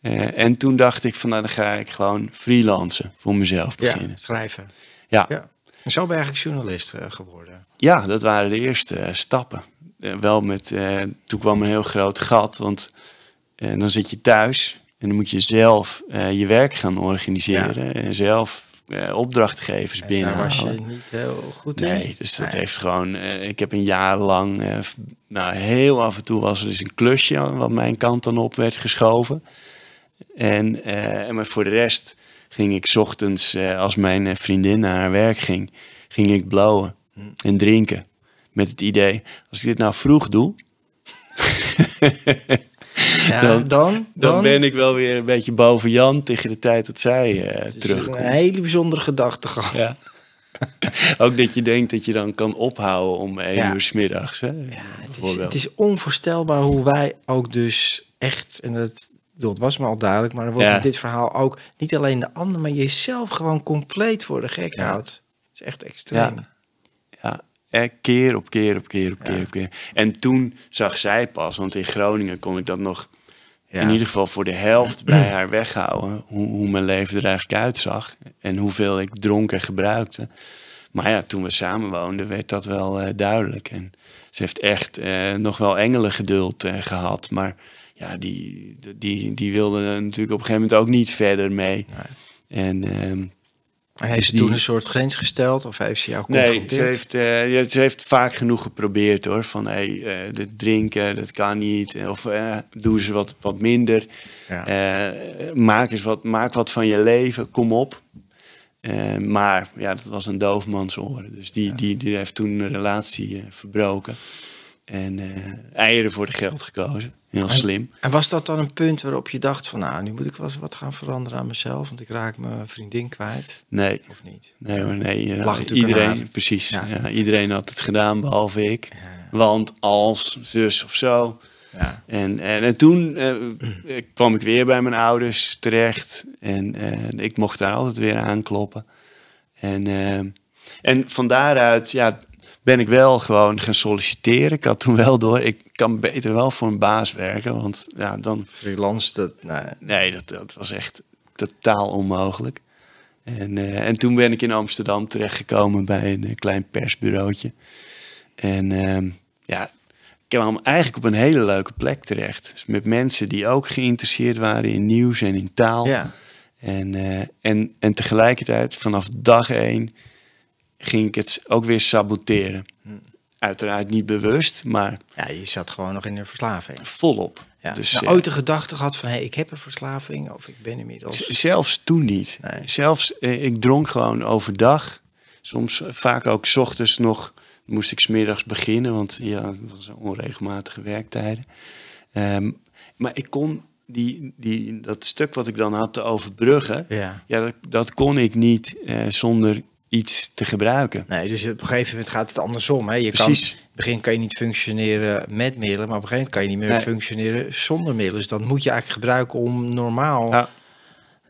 Eh, en toen dacht ik van, nou, dan ga ik gewoon freelancen, voor mezelf ja, beginnen. schrijven. Ja, Ja. En zo ben je eigenlijk journalist eh, geworden. Ja, dat waren de eerste eh, stappen. Eh, wel met, eh, toen kwam een heel groot gat, want eh, dan zit je thuis en dan moet je zelf je werk gaan organiseren en zelf opdrachtgevers En daar was je niet heel goed in. Nee, dus dat Nee. heeft gewoon. ik heb een jaar lang. nou, heel af en toe was er dus een klusje wat mijn kant dan op werd geschoven. En, en maar voor de rest ging ik 's ochtends, als mijn vriendin naar haar werk ging, ging ik blowen en drinken. Met het idee, als ik dit nou vroeg doe, Ja, Dan- dan, dan, ben ik wel weer een beetje boven Jan tegen de tijd dat zij eh, Het is terugkomt. een hele bijzondere gedachtegang. Ja. Ook dat je denkt dat je dan kan ophouden om één Ja. uur 's middags. Hè, Ja, het, is, het is onvoorstelbaar hoe wij ook dus echt, en dat, het was me al duidelijk, maar dan wordt Ja. dit verhaal ook niet alleen de ander, maar jezelf gewoon compleet voor de gek houdt. Het is echt extreem. Eh, keer op keer op keer op keer Ja. op keer. En toen zag zij pas, want in Groningen kon ik dat nog Ja. in ieder geval voor de helft bij haar weghouden. Hoe, hoe mijn leven er eigenlijk uitzag. En hoeveel ik dronk en gebruikte. Maar ja, toen we samen woonden, werd dat wel eh, duidelijk. En ze heeft echt eh, nog wel engelengeduld eh, gehad. Maar ja, die, die, die wilde natuurlijk op een gegeven moment ook niet verder mee. En ehm, En heeft ze die- toen een soort grens gesteld of heeft ze jou Nee, ze geconfronteerd? heeft, eh, ja, ze heeft vaak genoeg geprobeerd hoor. Van hey, eh, dit drinken, dat kan niet. Of eh, doe ze wat, wat minder. Ja. Maak, eens wat, maak wat van je leven, kom op. Maar ja, dat was een doofmans oren. Dus die, die, die heeft toen een relatie verbroken. En eh, eieren voor het geld gekozen. Heel slim. En was dat dan een punt waarop je dacht van nou, nu moet ik wel eens wat gaan veranderen aan mezelf, want ik raak mijn vriendin kwijt, Nee, of niet? nee hoor, nee. eh, Lag iedereen, precies. Ja. Ja. iedereen had het gedaan, behalve ik. Ja. Want als zus of zo, Ja. En, en, en toen eh, kwam ik weer bij mijn ouders terecht. En ik mocht daar altijd weer aankloppen. En, en van daaruit ja, ben ik wel gewoon gaan solliciteren. Ik had toen wel door, ik kan beter wel voor een baas werken. Want ja, dan, Freelance, dat, nee, dat, dat was echt totaal onmogelijk. En, eh, en toen ben ik in Amsterdam terechtgekomen bij een eh, klein persbureautje. En ehm, ja, ik kwam eigenlijk op een hele leuke plek terecht. Dus met mensen die ook geïnteresseerd waren in nieuws en in taal. ja. En, eh, en, en tegelijkertijd, vanaf dag één, ging ik het ook weer saboteren. Uiteraard niet bewust, maar ja, je zat gewoon nog in een verslaving. volop. Ja. Dus, nou, eh, ooit de gedachte gehad van, hé, ik heb een verslaving of ik ben inmiddels... Z- Zelfs toen niet. Nee. Zelfs, eh, ik dronk gewoon overdag. Soms eh, vaak ook 's ochtends nog moest ik smiddags beginnen, want ja, het was onregelmatige werktijden. Ehm, maar ik kon die, die, dat stuk wat ik dan had te overbruggen, Ja. ja, dat, dat kon ik niet eh, zonder iets te gebruiken. Nee, dus op een gegeven moment gaat het andersom. Hè? Je Precies. Kan, in het begin kan je niet functioneren met middelen, maar op een gegeven moment kan je niet meer Nee. functioneren zonder middelen. Dus dat moet je eigenlijk gebruiken om normaal, Ja,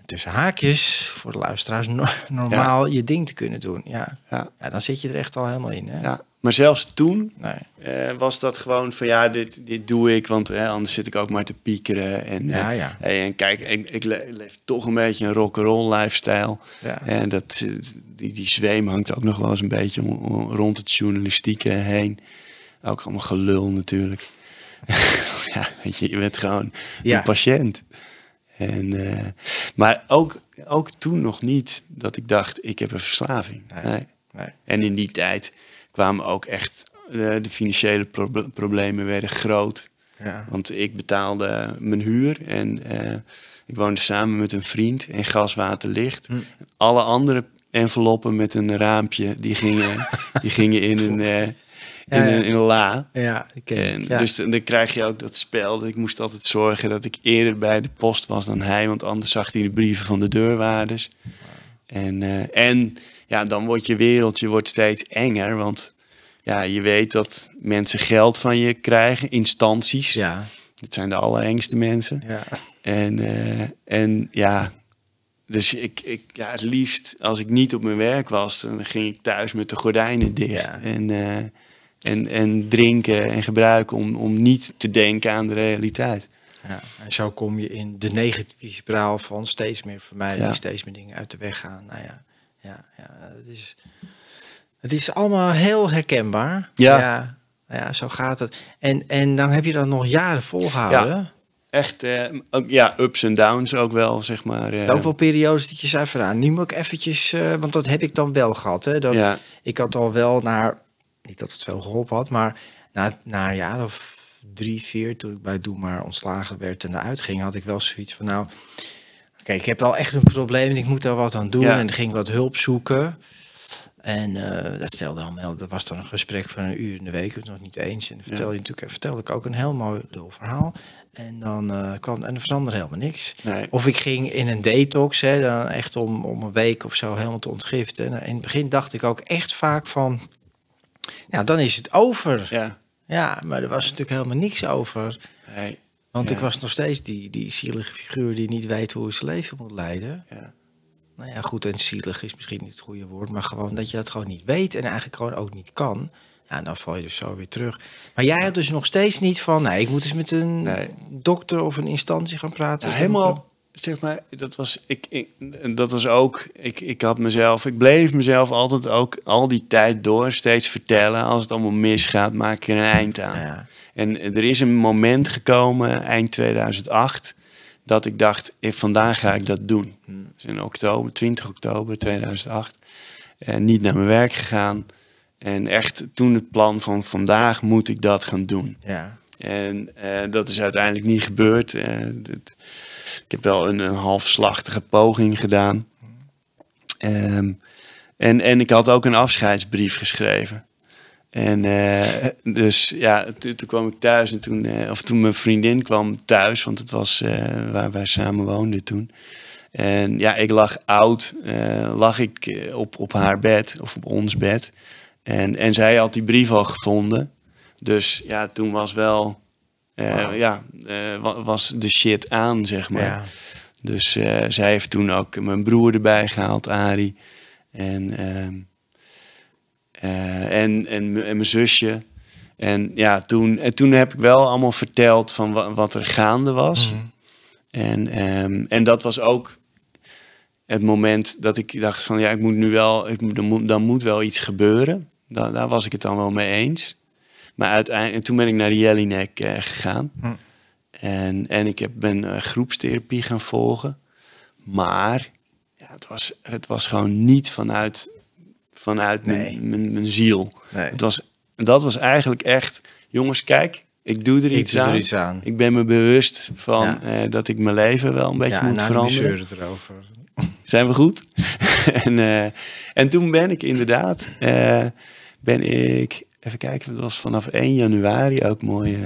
tussen haakjes, voor de luisteraars, no- normaal je ding te kunnen doen. Ja. ja, ja, dan zit je er echt al helemaal in. Hè? ja. Maar zelfs toen Nee. eh, was dat gewoon van ja, dit, dit doe ik, want eh, anders zit ik ook maar te piekeren. En, eh, Ja, ja. hey, en kijk, ik, ik le- leef toch een beetje een rock'n'roll lifestyle. Ja. En dat, eh, die, die zweem hangt ook nog wel eens een beetje rond het journalistieke heen. Ook allemaal gelul natuurlijk. ja, weet je, je bent gewoon Ja. een patiënt. En, eh, maar ook, ook toen nog niet dat ik dacht, ik heb een verslaving. Nee. Nee. En in die tijd kwamen ook echt eh, de financiële proble- problemen werden groot. Ja. Want ik betaalde mijn huur en eh, ik woonde samen met een vriend en gas, water, licht. Hm. Alle andere enveloppen met een raampje, die gingen, die gingen in, een, eh, in, Ja, ja. Een, in een la. Ja, ik ken En ja. Dus dan krijg je ook dat spel. Dat ik moest altijd zorgen dat ik eerder bij de post was dan hij. Want anders zag hij de brieven van de deurwaarders. En, en ja, dan wordt je wereldje wordt steeds enger. Want ja, je weet dat mensen geld van je krijgen. Instanties. ja, Dat zijn de allerengste mensen. ja. En, eh, en ja, dus ik, ik, ja, het liefst als ik niet op mijn werk was, dan ging ik thuis met de gordijnen dicht. Ja. En, eh, en, en drinken en gebruiken om, om niet te denken aan de realiteit. Ja, en zo kom je in de negatieve spiraal van steeds meer vermijden, Ja. steeds meer dingen uit de weg gaan. Nou ja, ja, ja het, is, het is allemaal heel herkenbaar. Ja. ja, ja, zo gaat het. En, en dan heb je dat nog jaren volgehouden. Echt, eh, ook, ja, ups en downs ook wel, zeg maar. eh, Ook wel periodes dat je zei van, nou, nu moet ik eventjes, eh, want dat heb ik dan wel gehad. Hè, dat, Ja. Ik had al wel naar, niet dat het veel geholpen had, maar na, na een jaar of drie, vier, toen ik bij Doe Maar ontslagen werd en eruit ging, had ik wel zoiets van, nou, kijk, ik heb wel echt een probleem en ik moet daar wat aan doen. Ja. En ging wat hulp zoeken. En eh, dat stelde allemaal, dat was dan een gesprek van een uur in de week, het nog niet eens. En dan vertelde, je natuurlijk, vertelde ik ook een heel mooi lul verhaal. En dan eh, kwam en er veranderde helemaal niks. Nee. Of ik ging in een detox, hè, dan echt om, om een week of zo helemaal te ontgiften. En in het begin dacht ik ook echt vaak van, nou dan is het over. Ja, Ja, maar er was natuurlijk helemaal niks over. nee, Want Ja. ik was nog steeds die, die zielige figuur die niet weet hoe hij zijn leven moet leiden. ja. Nou ja, goed, en zielig is misschien niet het goede woord, maar gewoon dat je dat gewoon niet weet en eigenlijk gewoon ook niet kan. Ja, dan val je dus zo weer terug. Maar jij had dus nog steeds niet van, nee, ik moet eens met een Nee. dokter of een instantie gaan praten. Ja, heb helemaal, zeg maar, dat was, ik, ik, dat was ook, ik, ik had mezelf, ik bleef mezelf altijd ook al die tijd door steeds vertellen, als het allemaal misgaat, maak ik er een eind aan. Ja. En er is een moment gekomen, eind 2008, dat ik dacht, eh, vandaag ga ik dat doen. Dus in oktober, 20 oktober 2008, en niet naar mijn werk gegaan. En echt toen het plan van vandaag moet ik dat gaan doen. Ja. En eh, dat is uiteindelijk niet gebeurd. Eh, dit- ik heb wel een, een halfslachtige poging gedaan. Ehm, en, en ik had ook een afscheidsbrief geschreven. En eh, dus ja, toen, toen kwam ik thuis en toen, eh, of toen mijn vriendin kwam thuis, want het was eh, waar wij samen woonden toen. En ja, ik lag oud, lag ik op, op haar bed of op ons bed. En, en zij had die brief al gevonden. Dus ja, toen was wel, ja, wa- was de shit aan, zeg maar. Ja. Dus zij heeft toen ook mijn broer erbij gehaald, Ari. En, ehm, eh, en, en, m- en mijn zusje. En ja, toen, en toen heb ik wel allemaal verteld van wa- wat er gaande was. En, ehm, en dat was ook het moment dat ik dacht van ja, ik moet nu wel, ik moet, er moet, dan moet wel iets gebeuren. Da, daar was ik het dan wel mee eens. Maar uiteindelijk, en toen ben ik naar de Jellinek eh, gegaan. Hm. En, en ik heb, ben eh, groepstherapie gaan volgen. Maar ja, het, was, het was gewoon niet vanuit, vanuit Nee. mijn, mijn, mijn ziel. Nee. Het was, dat was eigenlijk echt, jongens, kijk, ik doe er iets, doe er aan. iets aan. Ik ben me bewust van Ja. eh, dat ik mijn leven wel een beetje ja, moet nou, veranderen. het erover. Zijn we goed? en, eh, en toen ben ik inderdaad, eh, ben ik, even kijken, dat was vanaf 1 januari ook mooi,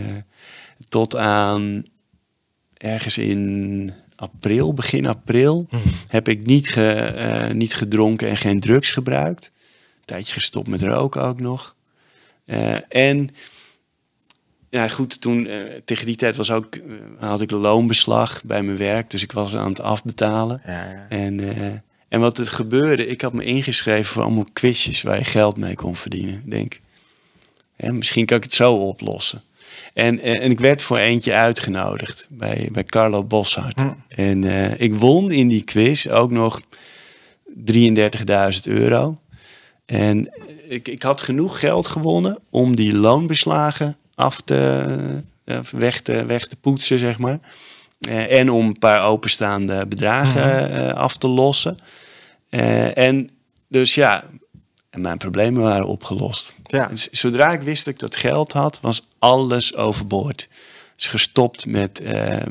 tot aan ergens in april, begin april, heb ik niet, ge, niet gedronken en geen drugs gebruikt. Tijdje gestopt met roken ook nog. Eh, en ja, goed, toen eh, tegen die tijd was ook, eh, had ik loonbeslag bij mijn werk, dus ik was aan het afbetalen. Ja, ja. En, en wat er gebeurde, ik had me ingeschreven voor allemaal quizjes waar je geld mee kon verdienen. Ik denk, hè, misschien kan ik het zo oplossen. En, en, en ik werd voor eentje uitgenodigd bij, bij Carlo Boshart. Hm. En ik won in die quiz ook nog 33.000 euro. En ik, ik had genoeg geld gewonnen om die loonbeslagen af te, eh, weg, te, weg te poetsen, zeg maar. Eh, en om een paar openstaande bedragen eh, af te lossen. En dus ja, en mijn problemen waren opgelost. Ja. Dus zodra ik wist dat ik dat geld had, was alles overboord. Dus gestopt met,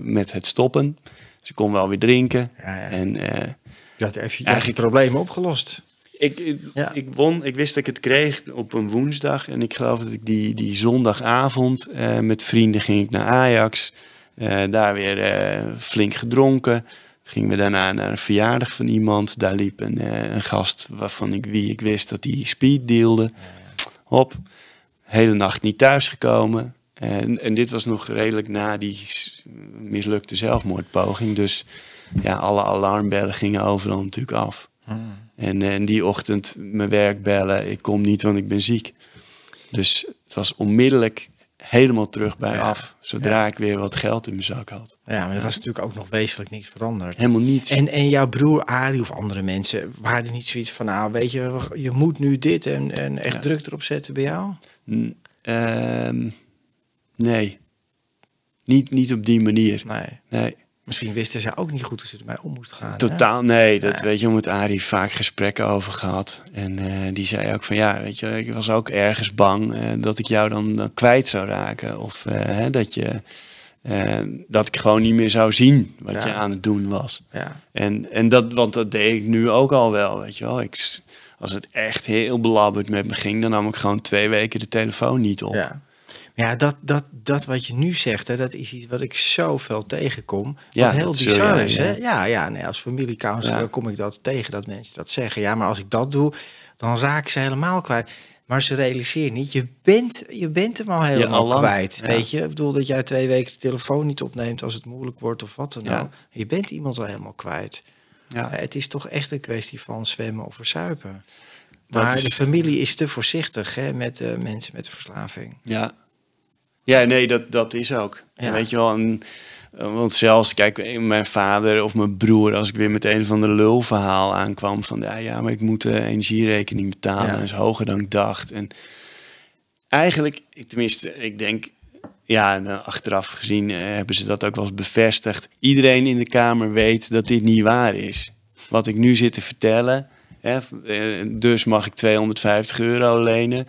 met het stoppen. Dus ik kon wel weer drinken. Ja, ja. En Je had even je Eigenlijk- problemen opgelost. Ik, ik, Ja. ik won, ik wist dat ik het kreeg op een woensdag. En ik geloof dat ik die, die zondagavond eh, met vrienden ging ik naar Ajax. Eh, daar weer eh, flink gedronken. Gingen we daarna naar een verjaardag van iemand. Daar liep een, eh, een gast waarvan ik, wie ik wist dat hij speed dealde. Hop, hele nacht niet thuisgekomen. En, en dit was nog redelijk na die mislukte zelfmoordpoging. Dus ja, alle alarmbellen gingen overal natuurlijk af. En, eh, en die ochtend mijn werk bellen, ik kom niet, want ik ben ziek. Dus het was onmiddellijk helemaal terug bij Ja, af. Zodra ik weer wat geld in mijn zak had. Ja, maar er was natuurlijk ook nog wezenlijk niets veranderd. Helemaal niets. En, en jouw broer Arie of andere mensen, waren niet zoiets van, nou weet je, je moet nu dit en, en echt Ja. druk erop zetten bij jou? N- ehm, nee. Niet, niet op die manier. Nee. Nee. Misschien wisten ze ook niet goed hoe ze ermee om moest gaan. hè? Totaal, nee. Dat weet je, met Arie vaak gesprekken over gehad. En eh, die zei ook van ja, weet je, ik was ook ergens bang eh, dat ik jou dan, dan kwijt zou raken. Of eh, dat je dat ik gewoon niet meer zou zien wat Ja. je aan het doen was. Ja. En, en dat, want dat deed ik nu ook al wel, weet je wel. Ik, als het echt heel belabberd met me ging, dan nam ik gewoon twee weken de telefoon niet op. Ja. Ja, dat, dat, dat wat je nu zegt, hè, dat is iets wat ik zoveel tegenkom. Wat Ja, heel dat zul bizar is. ja. Hè? Ja, ja nee, als familiecounselor Ja. kom ik dat tegen dat mensen dat zeggen. Ja, maar als ik dat doe, dan raak ik ze helemaal kwijt. Maar ze realiseren niet, je bent, je bent hem al helemaal kwijt. Weet je, ik bedoel dat jij twee weken de telefoon niet opneemt als het moeilijk wordt of wat dan ook. Je bent iemand al helemaal kwijt. Ja. Eh, Het is toch echt een kwestie van zwemmen of verzuipen. Maar is- de familie is te voorzichtig hè, met eh, mensen met verslaving. Ja. Ja, nee, dat, dat is ook. Ja. Weet je wel, en, eh, want zelfs, kijk, mijn vader of mijn broer, als ik weer met een van de lulverhaal aankwam van, ja, ja maar ik moet de energierekening betalen, Ja. is hoger dan ik dacht. En eigenlijk, tenminste, ik denk, ja, en, eh, achteraf gezien eh, hebben ze dat ook wel eens bevestigd. Iedereen in de Kamer weet dat dit niet waar is. Wat ik nu zit te vertellen, hè, eh, dus mag ik 250 euro lenen.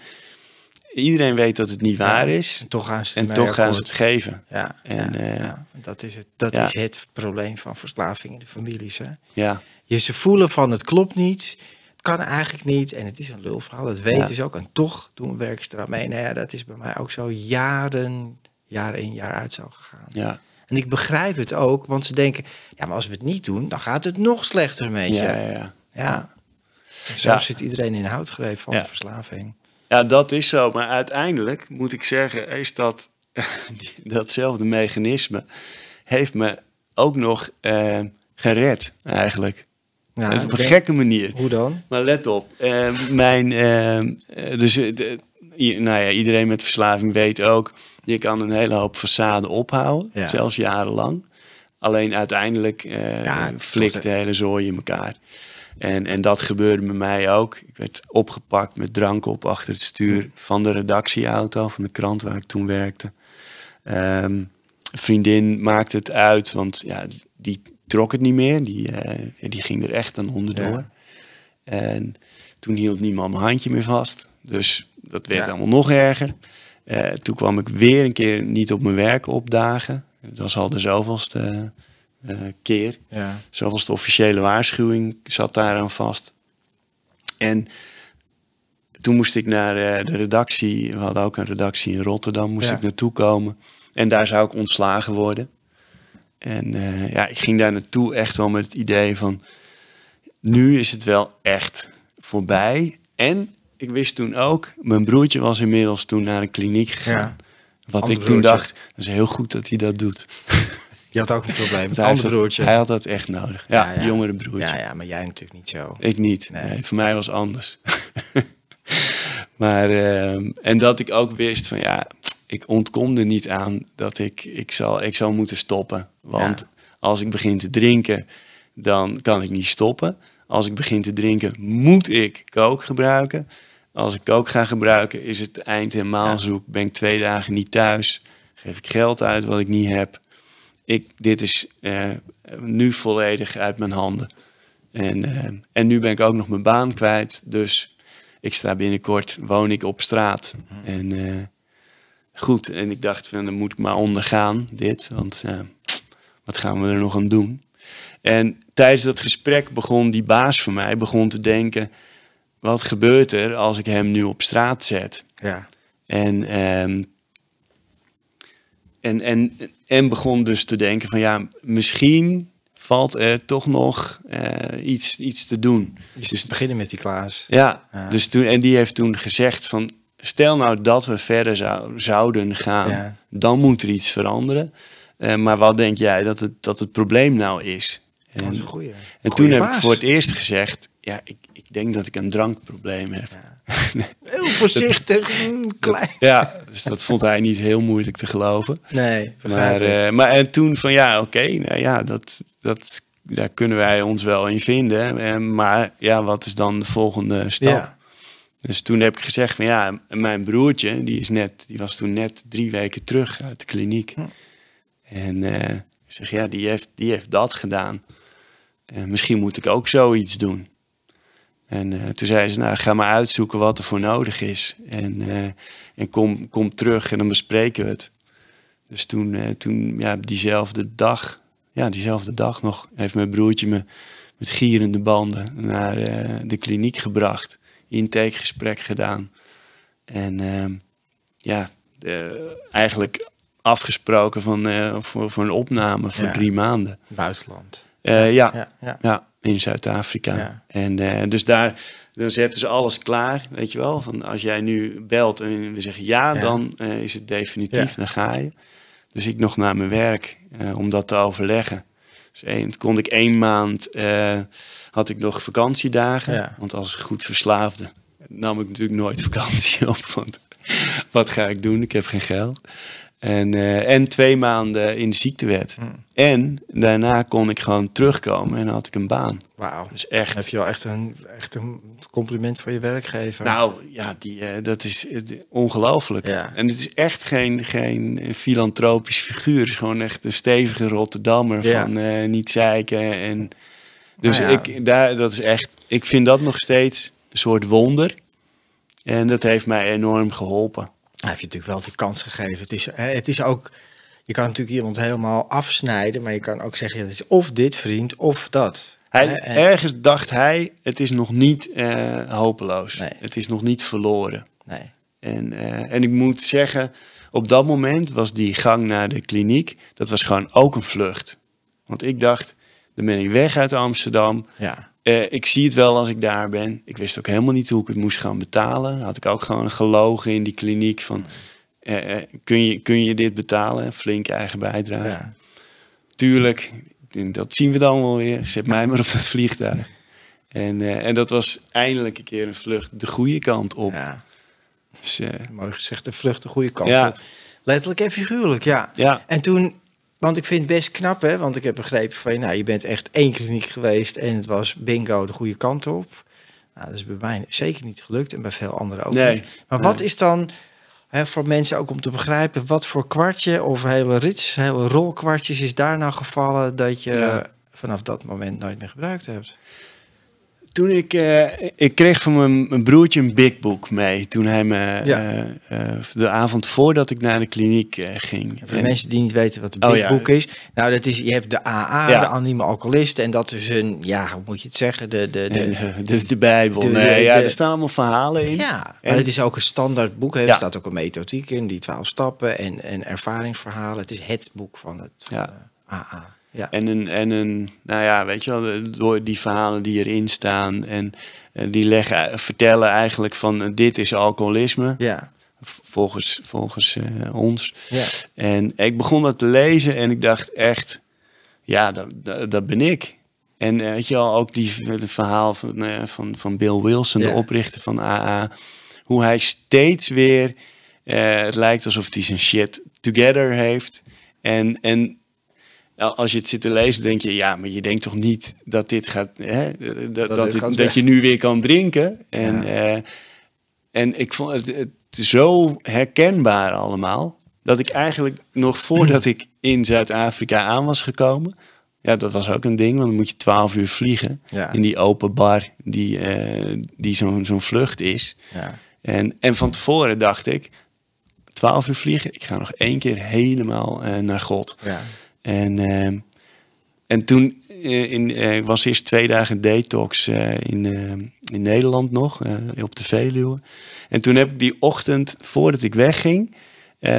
Iedereen weet dat het niet waar is. En toch gaan ze En ermee toch gaan ze het geven. Ja, En, ja, eh, ja. dat, is het, dat ja. is het probleem van verslaving in de families. Hè? Ja, Je, ze voelen van het klopt niet, het kan eigenlijk niet. En het is een lulverhaal, dat weten ze ook. En toch doen werken ze eraan mee. Nou ja, dat is bij mij ook zo jaren, jaar in, jaar uit zo gegaan. ja, En ik begrijp het ook, want ze denken... ja, maar als we het niet doen, dan gaat het nog slechter met je. ja, Ja, ja, ja. En zo zit iedereen in de houtgreep van de verslaving. Ja, dat is zo. Maar uiteindelijk moet ik zeggen, is dat datzelfde mechanisme heeft me ook nog eh, gered eigenlijk. Ja, op een denk- gekke manier. Hoe dan? Maar let op, eh, mijn, eh, dus, de- nou ja, iedereen met verslaving weet ook, je kan een hele hoop façade ophouden, Ja. zelfs jarenlang. Alleen uiteindelijk Ja, het flikt de hele zooi in elkaar. En, en dat gebeurde bij mij ook. Ik werd opgepakt met drank op achter het stuur van de redactieauto van de krant waar ik toen werkte. Ehm, vriendin maakte het uit, want ja, die trok het niet meer. Die, eh, die ging er echt aan onderdoor. Ja. En toen hield niemand mijn handje meer vast. Dus dat werd Ja. allemaal nog erger. Eh, toen kwam ik weer een keer niet op mijn werk opdagen. Dat was al de zoveelste eh, keer. Ja. Zoveelste officiële waarschuwing zat daaraan vast. En toen moest ik naar eh, de redactie. We hadden ook een redactie in Rotterdam. Moest Ja. ik naartoe komen. En daar zou ik ontslagen worden. En eh, ja, ik ging daar naartoe echt wel met het idee van... Nu is het wel echt voorbij. En ik wist toen ook... Mijn broertje was inmiddels toen naar een kliniek gegaan. Ja. Wat Ander ik toen broertje. dacht, dat is heel goed dat hij dat doet. Je had ook een probleem met Want hij, heeft ander dat, broertje. hij had dat echt nodig. Ja, Ja, ja. jongere broertje. Ja, ja, maar jij natuurlijk niet zo. Ik niet. Nee. Nee. voor mij was anders. maar, ehm, en dat ik ook wist van ja, ik ontkom er niet aan dat ik, ik, zal, ik zal moeten stoppen. Want Ja. als ik begin te drinken, dan kan ik niet stoppen. Als ik begin te drinken, moet ik kook gebruiken. Als ik kook ga gebruiken, is het eind helemaal zoek. Ben ik twee dagen niet thuis. Geef ik geld uit wat ik niet heb. Ik, dit is eh, nu volledig uit mijn handen. En, eh, en nu ben ik ook nog mijn baan kwijt. Dus ik sta binnenkort, woon ik op straat. En eh, goed, en ik dacht van, dan moet ik maar ondergaan, dit. Want wat gaan we er nog aan doen? En tijdens dat gesprek begon die baas van mij begon te denken... wat gebeurt er als ik hem nu op straat zet? Ja. En, ehm, en, en, en begon dus te denken van ja, misschien valt er toch nog eh, iets, iets te doen. Dus te beginnen met die Klaas. Ja, Ja. Dus toen, en die heeft toen gezegd van stel nou dat we verder zou, zouden gaan, Ja. dan moet er iets veranderen. Eh, maar wat denk jij dat het, dat het probleem nou is? En, Dat is een goeie. en goeie toen heb ik voor het eerst gezegd, ja, ik, ik denk dat ik een drankprobleem heb. Ja. Heel voorzichtig, mm, klein. Ja, dus dat vond hij niet heel moeilijk te geloven. Nee, Maar, eh, maar en toen van ja, oké, nou ja, dat, dat, daar kunnen wij ons wel in vinden. Eh, maar ja, wat is dan de volgende stap? Ja. Dus toen heb ik gezegd van ja, mijn broertje, die, is net, die was toen net drie weken terug uit de kliniek. Hm. En eh, ik zeg ja, die heeft, die heeft dat gedaan. Eh, misschien moet ik ook zoiets doen. En eh, toen zei ze, nou ga maar uitzoeken wat er voor nodig is. En, eh, en kom, kom terug en dan bespreken we het. Dus toen, eh, toen ja, diezelfde dag, ja, diezelfde dag nog, heeft mijn broertje me met gierende banden naar de kliniek gebracht. Intakegesprek gedaan. En ehm, ja, eigenlijk afgesproken van, voor, voor een opname voor Ja. drie maanden. Buitenland. Eh, ja, Ja, ja. in Zuid-Afrika. En eh, dus daar dan zetten ze alles klaar, weet je wel. Van als jij nu belt en we zeggen ja, dan eh, is het definitief, dan ga je. Dus ik nog naar mijn werk om dat te overleggen. Dus één, kon ik één maand, had ik nog vakantiedagen. Want als goed verslaafde nam ik natuurlijk nooit vakantie op. Want wat ga ik doen? Ik heb geen geld. En, eh, en twee maanden in de ziektewet. En daarna kon ik gewoon terugkomen en had ik een baan. Wauw. Dus echt. Heb je wel echt een, echt een compliment voor je werkgever. Nou ja, die, eh, dat is eh, ongelooflijk. Ja. En het is echt geen, geen filantropisch figuur. Het is gewoon echt een stevige Rotterdammer Ja. van niet zeiken. En, dus Nou ja. ik, daar, dat is echt, ik vind dat nog steeds een soort wonder. En dat heeft mij enorm geholpen. Hij heeft je natuurlijk wel die kans gegeven. Het is, het is ook, je kan natuurlijk iemand helemaal afsnijden, maar je kan ook zeggen, het is of dit vriend of dat. Hij, en- Ergens dacht hij, het is nog niet eh, hopeloos. Nee. Het is nog niet verloren. nee. En, eh, en ik moet zeggen, op dat moment was die gang naar de kliniek, dat was gewoon ook een vlucht. Want ik dacht, dan ben ik weg uit Amsterdam. Ja. Eh, ik zie het wel als ik daar ben. Ik wist ook helemaal niet hoe ik het moest gaan betalen. Had ik ook gewoon gelogen in die kliniek van, eh, eh, kun, je, kun je dit betalen? Flink eigen bijdrage. ja. Tuurlijk, dat zien we dan wel weer. Zet mij maar op dat vliegtuig. En, en dat was eindelijk een keer een vlucht de goede kant op. ja. Dus, Mooi gezegd, de vlucht de goede kant Ja. op. Letterlijk en figuurlijk, ja. ja, En toen, want ik vind het best knap, hè, want ik heb begrepen van je, nou, je bent echt één kliniek geweest en het was bingo de goede kant op. Nou, dat is bij mij zeker niet gelukt en bij veel anderen ook Nee. niet. Maar wat is dan hè, voor mensen ook om te begrijpen, wat voor kwartje of hele rits, hele rolkwartjes is daar nou gevallen dat je Ja. vanaf dat moment nooit meer gebruikt hebt? Toen ik, eh, ik kreeg van mijn, mijn broertje een big book mee. Toen hij me Ja. eh, eh, de avond voordat ik naar de kliniek ging. Voor de En- mensen die niet weten wat de Oh, Big ja. Book is. Nou, dat is, je hebt de AA, Ja. de anonieme alcoholist. En dat is een, ja, hoe moet je het zeggen? De, de, de, de, de, de Bijbel. De- nee, de- ja, er staan allemaal verhalen in. Ja, maar En- het is ook een standaard boek. Er staat ook een methodiek in, die twaalf stappen en, en ervaringsverhalen. Het is het boek van het van Ja. de AA. Ja. En een, en een, nou ja, weet je wel, door die verhalen die erin staan. En die leggen, vertellen eigenlijk van dit is alcoholisme. ja. Volgens, volgens eh, ons. Ja. En ik begon dat te lezen en ik dacht echt, ja, dat, dat, dat ben ik. En eh, weet je wel, ook die het verhaal van, eh, van, van Bill Wilson, Ja. de oprichter van AA. Hoe hij steeds weer, eh, het lijkt alsof hij zijn shit together heeft. En, en nou, als je het zit te lezen, denk je, ja, maar je denkt toch niet dat dit gaat, hè, dat, dat, het- dat je nu weer kan drinken. En, Ja. eh, en ik vond het, het zo herkenbaar allemaal, dat ik eigenlijk nog voordat ik in Zuid-Afrika aan was gekomen, ja, dat was ook een ding, want dan moet je twaalf uur vliegen Ja. in die open bar die, eh, die zo'n zo'n vlucht is. Ja. En, en van tevoren dacht ik, 12 uur vliegen, ik ga nog één keer helemaal eh, naar God. Ja. En, ehm, en toen eh, in, eh, ik was eerst twee dagen detox eh, in, eh, in Nederland nog, op de Veluwe. En toen heb ik die ochtend, voordat ik wegging,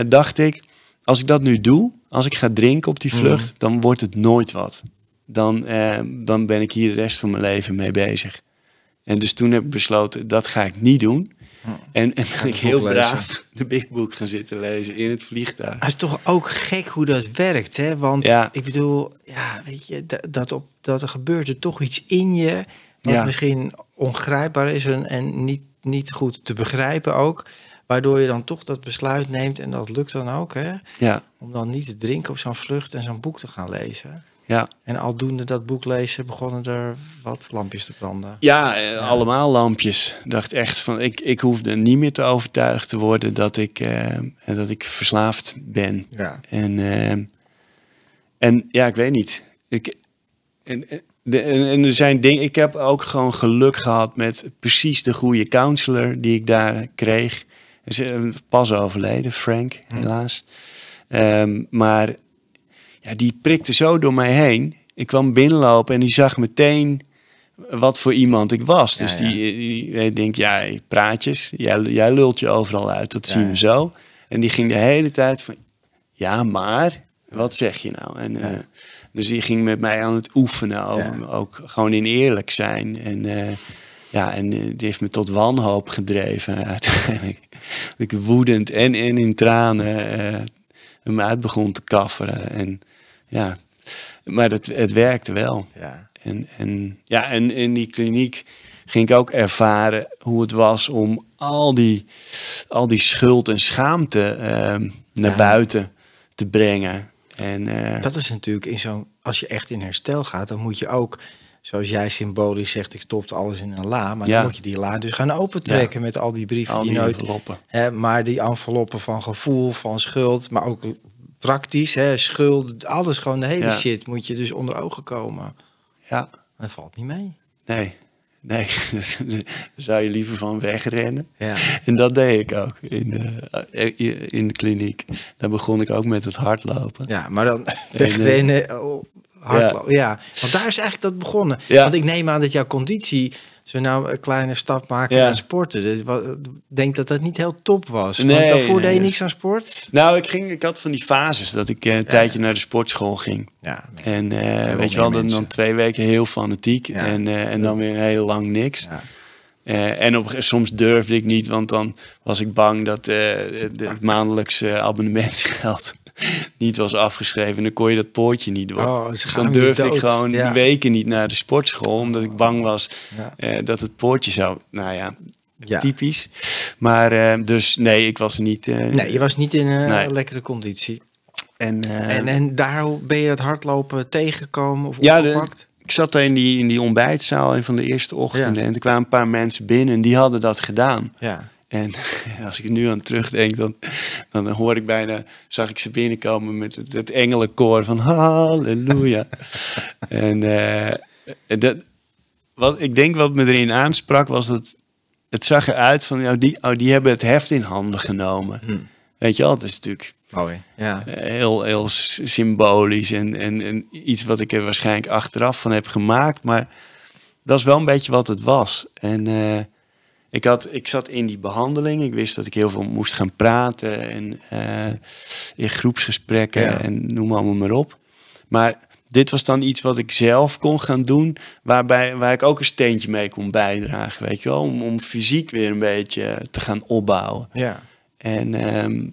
dacht ik, als ik dat nu doe, als ik ga drinken op die vlucht, dan wordt het nooit wat. Dan, eh, dan ben ik hier de rest van mijn leven mee bezig. En dus toen heb ik besloten, dat ga ik niet doen. En, en ben ik heel braaf de Big Book gaan zitten lezen in het vliegtuig. Het is toch ook gek hoe dat werkt, hè? Want Ja. ik bedoel, ja, weet je, dat, dat, op, dat er gebeurt er toch iets in je... wat Ja. misschien ongrijpbaar is en, en niet, niet goed te begrijpen ook... waardoor je dan toch dat besluit neemt en dat lukt dan ook, hè? Ja, Om dan niet te drinken op zo'n vlucht en zo'n boek te gaan lezen. Ja. En aldoende dat boek lezen begonnen er wat lampjes te branden. Ja, eh, allemaal lampjes. Dacht echt van, ik, ik hoefde niet meer te overtuigd te worden dat ik, eh, dat ik verslaafd ben. Ja. En, eh, en ja, ik weet niet. Ik, en, en- de, en, en er zijn dingen. Ik heb ook gewoon geluk gehad met precies de goede counselor die ik daar kreeg. Pas overleden, Frank, helaas. Ehm, maar ja, die prikte zo door mij heen. Ik kwam binnenlopen en die zag meteen wat voor iemand ik was. Ja, dus die, die, die denkt, ja, praatjes, jij, jij lult je overal uit, dat zien we zo. En die ging de hele tijd van, ja, maar, wat zeg je nou? En, eh, dus die ging met mij aan het oefenen, over, ook gewoon in eerlijk zijn. En eh, ja, en eh, die heeft me tot wanhoop gedreven uiteindelijk. Dat ik woedend en, en in tranen eh hem uit begon te kafferen. En ja, maar het, het werkte wel. Ja. En, en, ja, en in die kliniek ging ik ook ervaren hoe het was om al die, al die schuld en schaamte ehm, naar Ja. buiten te brengen. En, eh, Dat is natuurlijk in zo'n. Als je echt in herstel gaat, dan moet je ook. Zoals jij symbolisch zegt, ik stopte alles in een la. Maar Ja. dan moet je die la dus gaan opentrekken met al die brieven al die die nooit. enveloppen. Hè, maar die enveloppen van gevoel, van schuld, maar ook praktisch, hè, schuld, alles gewoon de hele Ja. shit moet je dus onder ogen komen. Ja, Dat valt niet mee. nee. Nee, daar zou je liever van wegrennen. Ja. En dat deed ik ook in de, in de kliniek. Daar begon ik ook met het hardlopen. Ja, maar dan wegrennen, oh, hardlopen. Ja. want daar is eigenlijk dat begonnen. Ja. Want ik neem aan dat jouw conditie, we nou een kleine stap maken Ja. naar sporten, ik denk dat dat niet heel top was. Nee, want daarvoor nee, deed je dus- niks aan sport. Nou, ik, ging, ik had van die fases dat ik eh, een tijdje naar de sportschool ging. Ja, En wel weet je wel, dan, dan twee weken heel fanatiek Ja. en, eh, en dan weer heel lang niks. en op, soms durfde ik niet, want dan was ik bang dat het maandelijkse abonnementsgeld niet was afgeschreven. En dan kon je dat poortje niet door. Oh, dus dan durfde ik gewoon Ja. die weken niet naar de sportschool, omdat ik bang was eh, dat het poortje zou. Nou ja, Ja. typisch. Maar eh, dus nee, ik was niet. eh, Nee, je was niet in een Nee. lekkere conditie. En, En, en daar ben je het hardlopen tegengekomen of Ja, de- opgepakt? ik zat daar in die, in die ontbijtzaal een van de eerste ochtenden. En er kwamen een paar mensen binnen en die hadden dat gedaan. Ja. En als ik nu aan terugdenk, dan, dan hoor ik bijna, zag ik ze binnenkomen met het, het engelenkoor van halleluja. en eh, dat, wat, ik denk wat me erin aansprak was dat het zag eruit van, oh, die, oh, die hebben het heft in handen genomen. Hm. Weet je wel, het is natuurlijk Mooi. Ja. heel, heel symbolisch en, en, en iets wat ik er waarschijnlijk achteraf van heb gemaakt. Maar dat is wel een beetje wat het was. En eh, ik, had, ik zat in die behandeling. Ik wist dat ik heel veel moest gaan praten en eh, in groepsgesprekken Ja. en noem allemaal maar op. Maar dit was dan iets wat ik zelf kon gaan doen, waarbij, waar ik ook een steentje mee kon bijdragen, weet je wel, om, om fysiek weer een beetje te gaan opbouwen. Ja. En, ehm,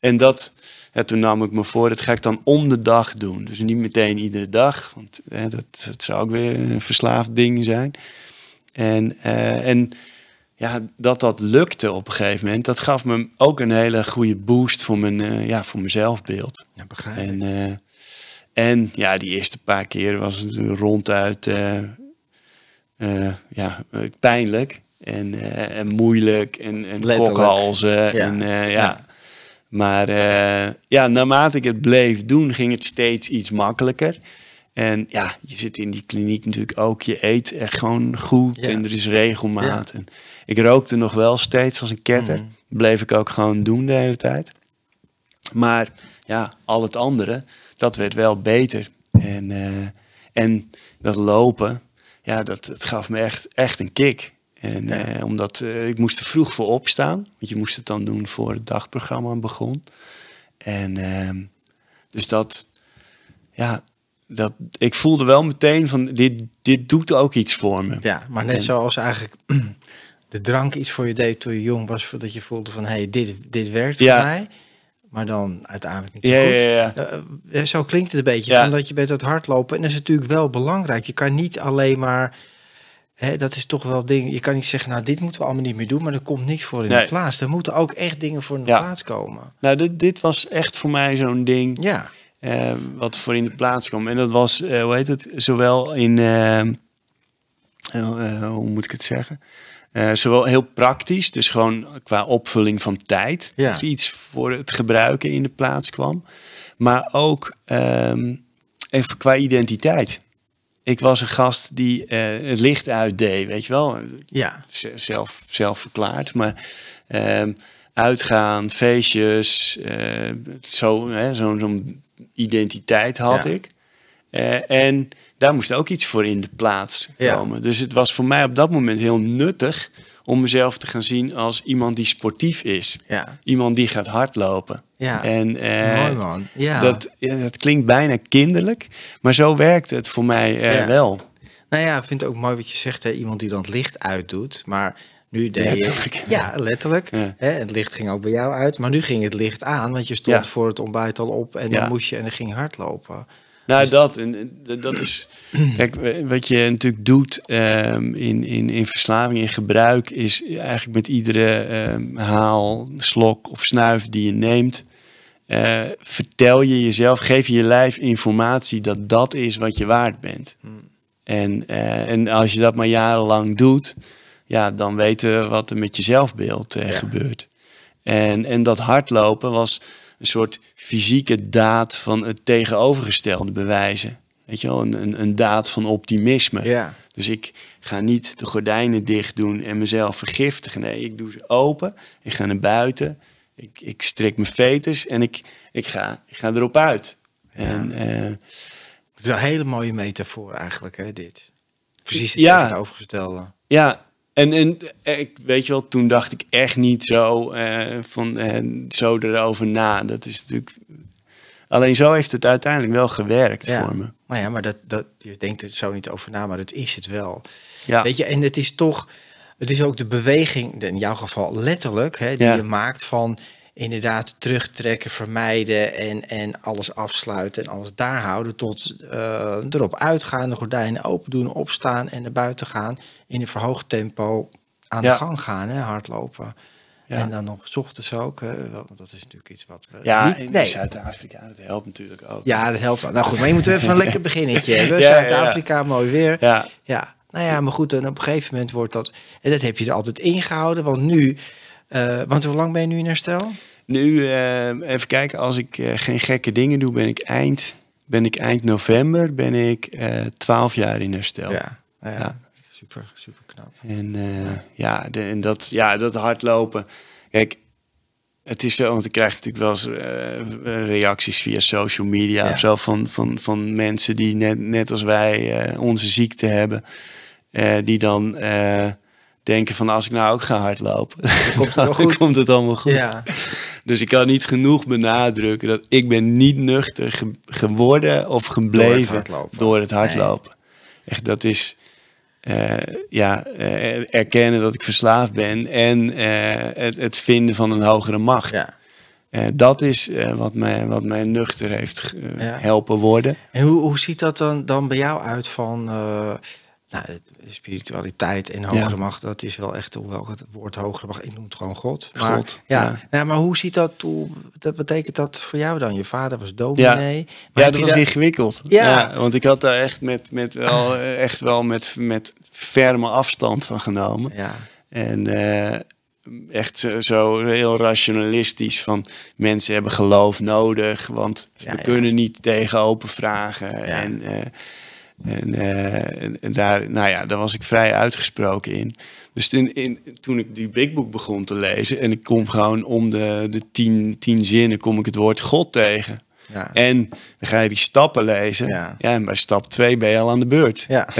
en dat, ja, toen nam ik me voor, dat ga ik dan om de dag doen. Dus niet meteen iedere dag, want hè, dat, dat zou ook weer een verslaafd ding zijn. En, eh, en ja, dat dat lukte op een gegeven moment, dat gaf me ook een hele goede boost voor mijn, eh, ja, voor mijn zelfbeeld. ja begrijp ik. En, eh, en ja, die eerste paar keer was het ronduit eh, ja, pijnlijk en, en moeilijk en, en Letterlijk. kokhalzen. Ja. En, ja. Ja. Maar ja, naarmate ik het bleef doen, ging het steeds iets makkelijker. En ja, je zit in die kliniek natuurlijk ook. Je eet echt gewoon goed Ja. en er is regelmaat. En ik rookte nog wel steeds als een ketter. Mhm. Bleef ik ook gewoon doen de hele tijd. Maar ja, al het andere, dat werd wel beter. En, eh, en dat lopen, ja, dat, het gaf me echt, echt een kick. En, Ja. eh, omdat eh, ik moest er vroeg voor opstaan. Want je moest het dan doen voor het dagprogramma begon. En ehm, dus dat, ja, dat, ik voelde wel meteen van, dit, dit doet ook iets voor me. Ja, maar net En- zoals eigenlijk de drank iets voor je deed toen je jong was, dat je voelde van hé, hey, dit, dit werkt Ja. voor mij. Maar dan uiteindelijk niet zo Ja, goed. ja. Eh, eh, zo klinkt het een beetje, Ja. van dat je bij dat hardlopen. En dat is natuurlijk wel belangrijk. Je kan niet alleen maar, hè, dat is toch wel ding. Je kan niet zeggen, nou dit moeten we allemaal niet meer doen, maar er komt niks voor in Nee. de plaats. Er moeten ook echt dingen voor in de plaats komen. Nou, dit, dit was echt voor mij zo'n ding. Ja, eh, wat voor in de plaats kwam. En dat was, hoe heet het, zowel in, hoe moet ik het zeggen? Eh, zowel heel praktisch, dus gewoon qua opvulling van tijd, Ja. dat er iets voor het gebruiken in de plaats kwam. Maar ook ehm, even qua identiteit. Ik was een gast die eh, het licht uitdeed, weet je wel. ja, Z- zelf, zelf verklaard. Maar ehm, uitgaan, feestjes, eh, zo, zo'n zo'n identiteit had Ja. ik. En daar moest ook iets voor in de plaats Ja. komen. Dus het was voor mij op dat moment heel nuttig om mezelf te gaan zien als iemand die sportief is. ja, Iemand die gaat hardlopen. ja. En eh, Mooi man. Ja. dat, ja, dat klinkt bijna kinderlijk, maar zo werkt het voor mij eh, Ja. wel. Nou ja, ik vind het ook mooi wat je zegt, hè? iemand die dan het licht uitdoet. Maar nu deed Letterlijk. je... Ja, letterlijk. Ja. Hè? Het licht ging ook bij jou uit, maar nu ging het licht aan. Want je stond Ja. voor het ontbijt al op en dan moest je en dan ging hardlopen. Nou, dat, en, dat is. Kijk, wat je natuurlijk doet ehm, in, in, in verslaving, in gebruik, is eigenlijk met iedere ehm, haal, slok of snuif die je neemt, eh, vertel je jezelf, geef je je lijf informatie dat dat is wat je waard bent. En, eh, en als je dat maar jarenlang doet, ja, dan weten we wat er met je zelfbeeld eh, gebeurt. En, en dat hardlopen was een soort fysieke daad van het tegenovergestelde bewijzen. Weet je wel, een, een, een daad van optimisme. Ja. Dus ik ga niet de gordijnen dicht doen en mezelf vergiftigen. Nee, ik doe ze open. Ik ga naar buiten. Ik, ik strik mijn veters en ik, ik, ga, ik ga erop uit. En, eh, Het is een hele mooie metafoor eigenlijk, hè, dit. Precies het Ja. tegenovergestelde. Ja, en, en eh, ik, weet je wel, toen dacht ik echt niet zo, eh, van, eh, zo erover na. Dat is natuurlijk... Alleen zo heeft het uiteindelijk wel gewerkt Ja. voor me. Maar ja, maar dat, dat, je denkt er zo niet over na, maar dat is het wel. Ja, Weet je, en het is toch, het is ook de beweging, in jouw geval letterlijk, hè, die Ja. je maakt van inderdaad terugtrekken, vermijden en, en alles afsluiten en alles daar houden tot eh, erop uitgaan, de gordijnen open doen, opstaan en naar buiten gaan in een verhoogd tempo aan Ja. de gang gaan, hè, hardlopen. Ja. En dan nog 's ochtends ook, dat is natuurlijk iets wat we ja niet, in nee, Zuid-Afrika, dat helpt natuurlijk ook. ja, dat helpt wel. Nou goed, maar je moet even een lekker beginnetje hebben. Ja, Zuid-Afrika, mooi weer. Ja, Ja, nou ja, maar goed, en op een gegeven moment wordt dat... En dat heb je er altijd ingehouden, want nu... eh, want hoe lang ben je nu in herstel? nu eh, even kijken, als ik eh, geen gekke dingen doe, ben ik eind, ben ik eind november ben ik eh 12 jaar in herstel. Ja, nou ja, Ja. super, super knap. En ja, de, en dat, ja, dat hardlopen. Kijk, het is wel, want ik krijg natuurlijk wel eens reacties via social media Ja. of zo van, van, van mensen die net, net als wij onze ziekte hebben. die dan denken van als ik nou ook ga hardlopen, dan komt het wel dan goed. komt het allemaal goed. Ja, Dus ik kan niet genoeg benadrukken dat ik ben niet nuchter ge- geworden of gebleven hardlopen. door het hardlopen. Echt, dat is eh, ja, eh, erkennen dat ik verslaafd ben en eh, het, het vinden van een hogere macht. ja. Dat is wat, mij, wat mij nuchter heeft Ja. helpen worden. En hoe, hoe ziet dat dan, dan bij jou uit van... nou, spiritualiteit en hogere Ja. macht, dat is wel echt, hoewel het woord hogere macht, ik noem het gewoon God. Maar, God, ja. ja. Ja. maar hoe ziet dat, hoe, dat betekent dat voor jou dan? Je vader was dominee. Maar Ja, dat was ingewikkeld. Ja. want ik had daar echt met, met wel, eh, echt wel met, met ferme afstand van genomen. Ja, En eh, echt zo, zo heel rationalistisch van mensen hebben geloof nodig, want Ja, we ja. kunnen niet tegen open vragen. Ja. En, eh, en, eh, en- en daar, nou ja, daar was ik vrij uitgesproken in. Dus in, in, toen ik die Big Book begon te lezen en ik kom gewoon om de, de tien, tien zinnen kom ik het woord God tegen. ja. En dan ga je die stappen lezen. Ja. Ja. en bij stap 2 ben je al aan de beurt. ja.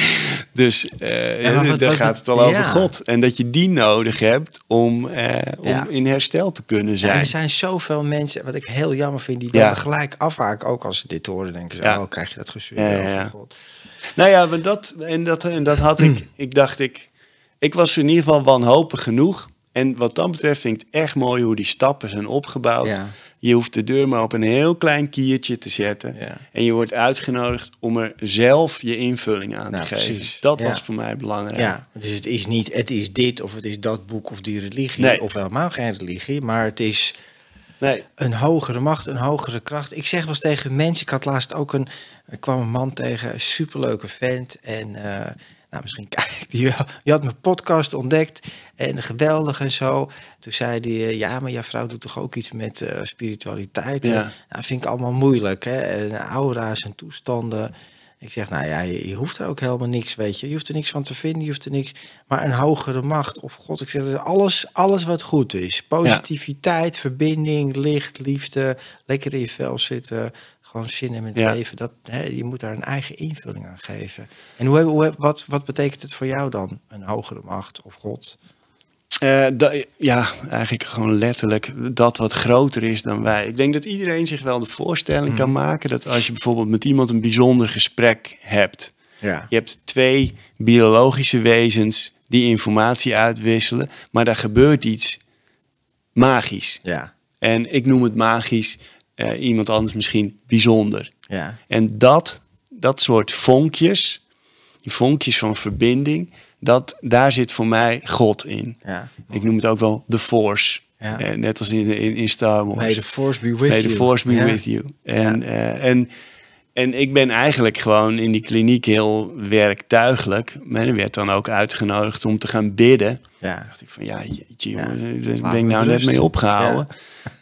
Dus eh Ja, maar wat- daar wat- gaat het al over. God. En dat je die nodig hebt om, eh, om in herstel te kunnen zijn. er zijn zoveel mensen, wat ik heel jammer vind, die dan gelijk afhaken. Ook als ze dit horen, denken ze, oh, krijg je dat ja, over. God. Nou ja, maar dat, en dat, en dat had ik. Ik dacht, ik, ik was in ieder geval wanhopig genoeg. En wat dat betreft vind ik het echt mooi hoe die stappen zijn opgebouwd. Ja. Je hoeft de deur maar op een heel klein kiertje te zetten. Ja. En je wordt uitgenodigd om er zelf je invulling aan Nou, te geven. precies. Dat Ja. was voor mij belangrijk. Ja, dus het is niet, het is dit of het is dat boek of die religie. Nee. Of helemaal geen religie, maar het is Nee, een hogere macht, een hogere kracht. Ik zeg wel eens tegen mensen, ik had laatst ook een, er kwam een man tegen, een superleuke vent. En eh, nou, misschien kijkt die wel. Die had mijn podcast ontdekt en geweldig en zo. Toen zei hij, eh, ja, maar jouw vrouw doet toch ook iets met eh, spiritualiteit? Ja. En, nou, vind ik allemaal moeilijk, hè. En aura's en toestanden. Ik zeg, nou ja, je, je hoeft er ook helemaal niks, weet je. Je hoeft er niks van te vinden, je hoeft er niks... Maar een hogere macht of God, ik zeg, alles, alles wat goed is. Positiviteit, verbinding, licht, liefde, lekker in je vel zitten... Gewoon zin in het Ja. leven. Dat, hè, je moet daar een eigen invulling aan geven. En hoe, hoe, wat, wat betekent het voor jou dan? Een hogere macht of God? Eh, ja, eigenlijk gewoon letterlijk dat wat groter is dan wij. Ik denk dat iedereen zich wel de voorstelling kan maken dat als je bijvoorbeeld met iemand een bijzonder gesprek hebt. Ja. Je hebt twee biologische wezens die informatie uitwisselen, maar daar gebeurt iets magisch. Ja. En ik noem het magisch. Eh, iemand anders misschien bijzonder. Ja. En dat, dat soort vonkjes, die vonkjes van verbinding, dat, daar zit voor mij God in. Ja. Ik noem het ook wel de Force. Ja. Eh, net als in, in, in Star Wars. May the force be with May you. the force be with you. En, eh, en, en ik ben eigenlijk gewoon in die kliniek heel werktuigelijk. Er werd dan ook uitgenodigd om te gaan bidden. Ja. dacht ik van, ja, jeetje, jongen, daar ben ik nou net mee opgehouden.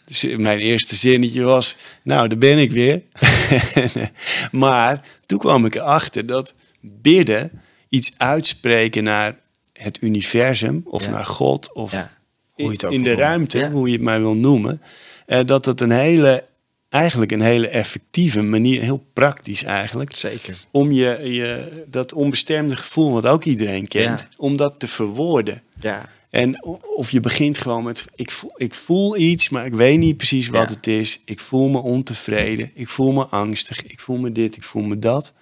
Dus eh, mijn eerste zinnetje was, nou, daar ben ik weer. maar toen kwam ik erachter dat bidden, iets uitspreken naar het universum of Ja. naar God of Ja. Hoe je het ook in de ruimte, Ja. hoe je het maar wil noemen, eh, dat het een hele, eigenlijk een hele effectieve manier, heel praktisch eigenlijk, Zeker. om je, je dat onbestemde gevoel, wat ook iedereen kent, om dat te verwoorden. Ja. En of je begint gewoon met, ik voel, ik voel iets, maar ik weet niet precies wat Ja. het is. Ik voel me ontevreden, ik voel me angstig, ik voel me dit, ik voel me dat.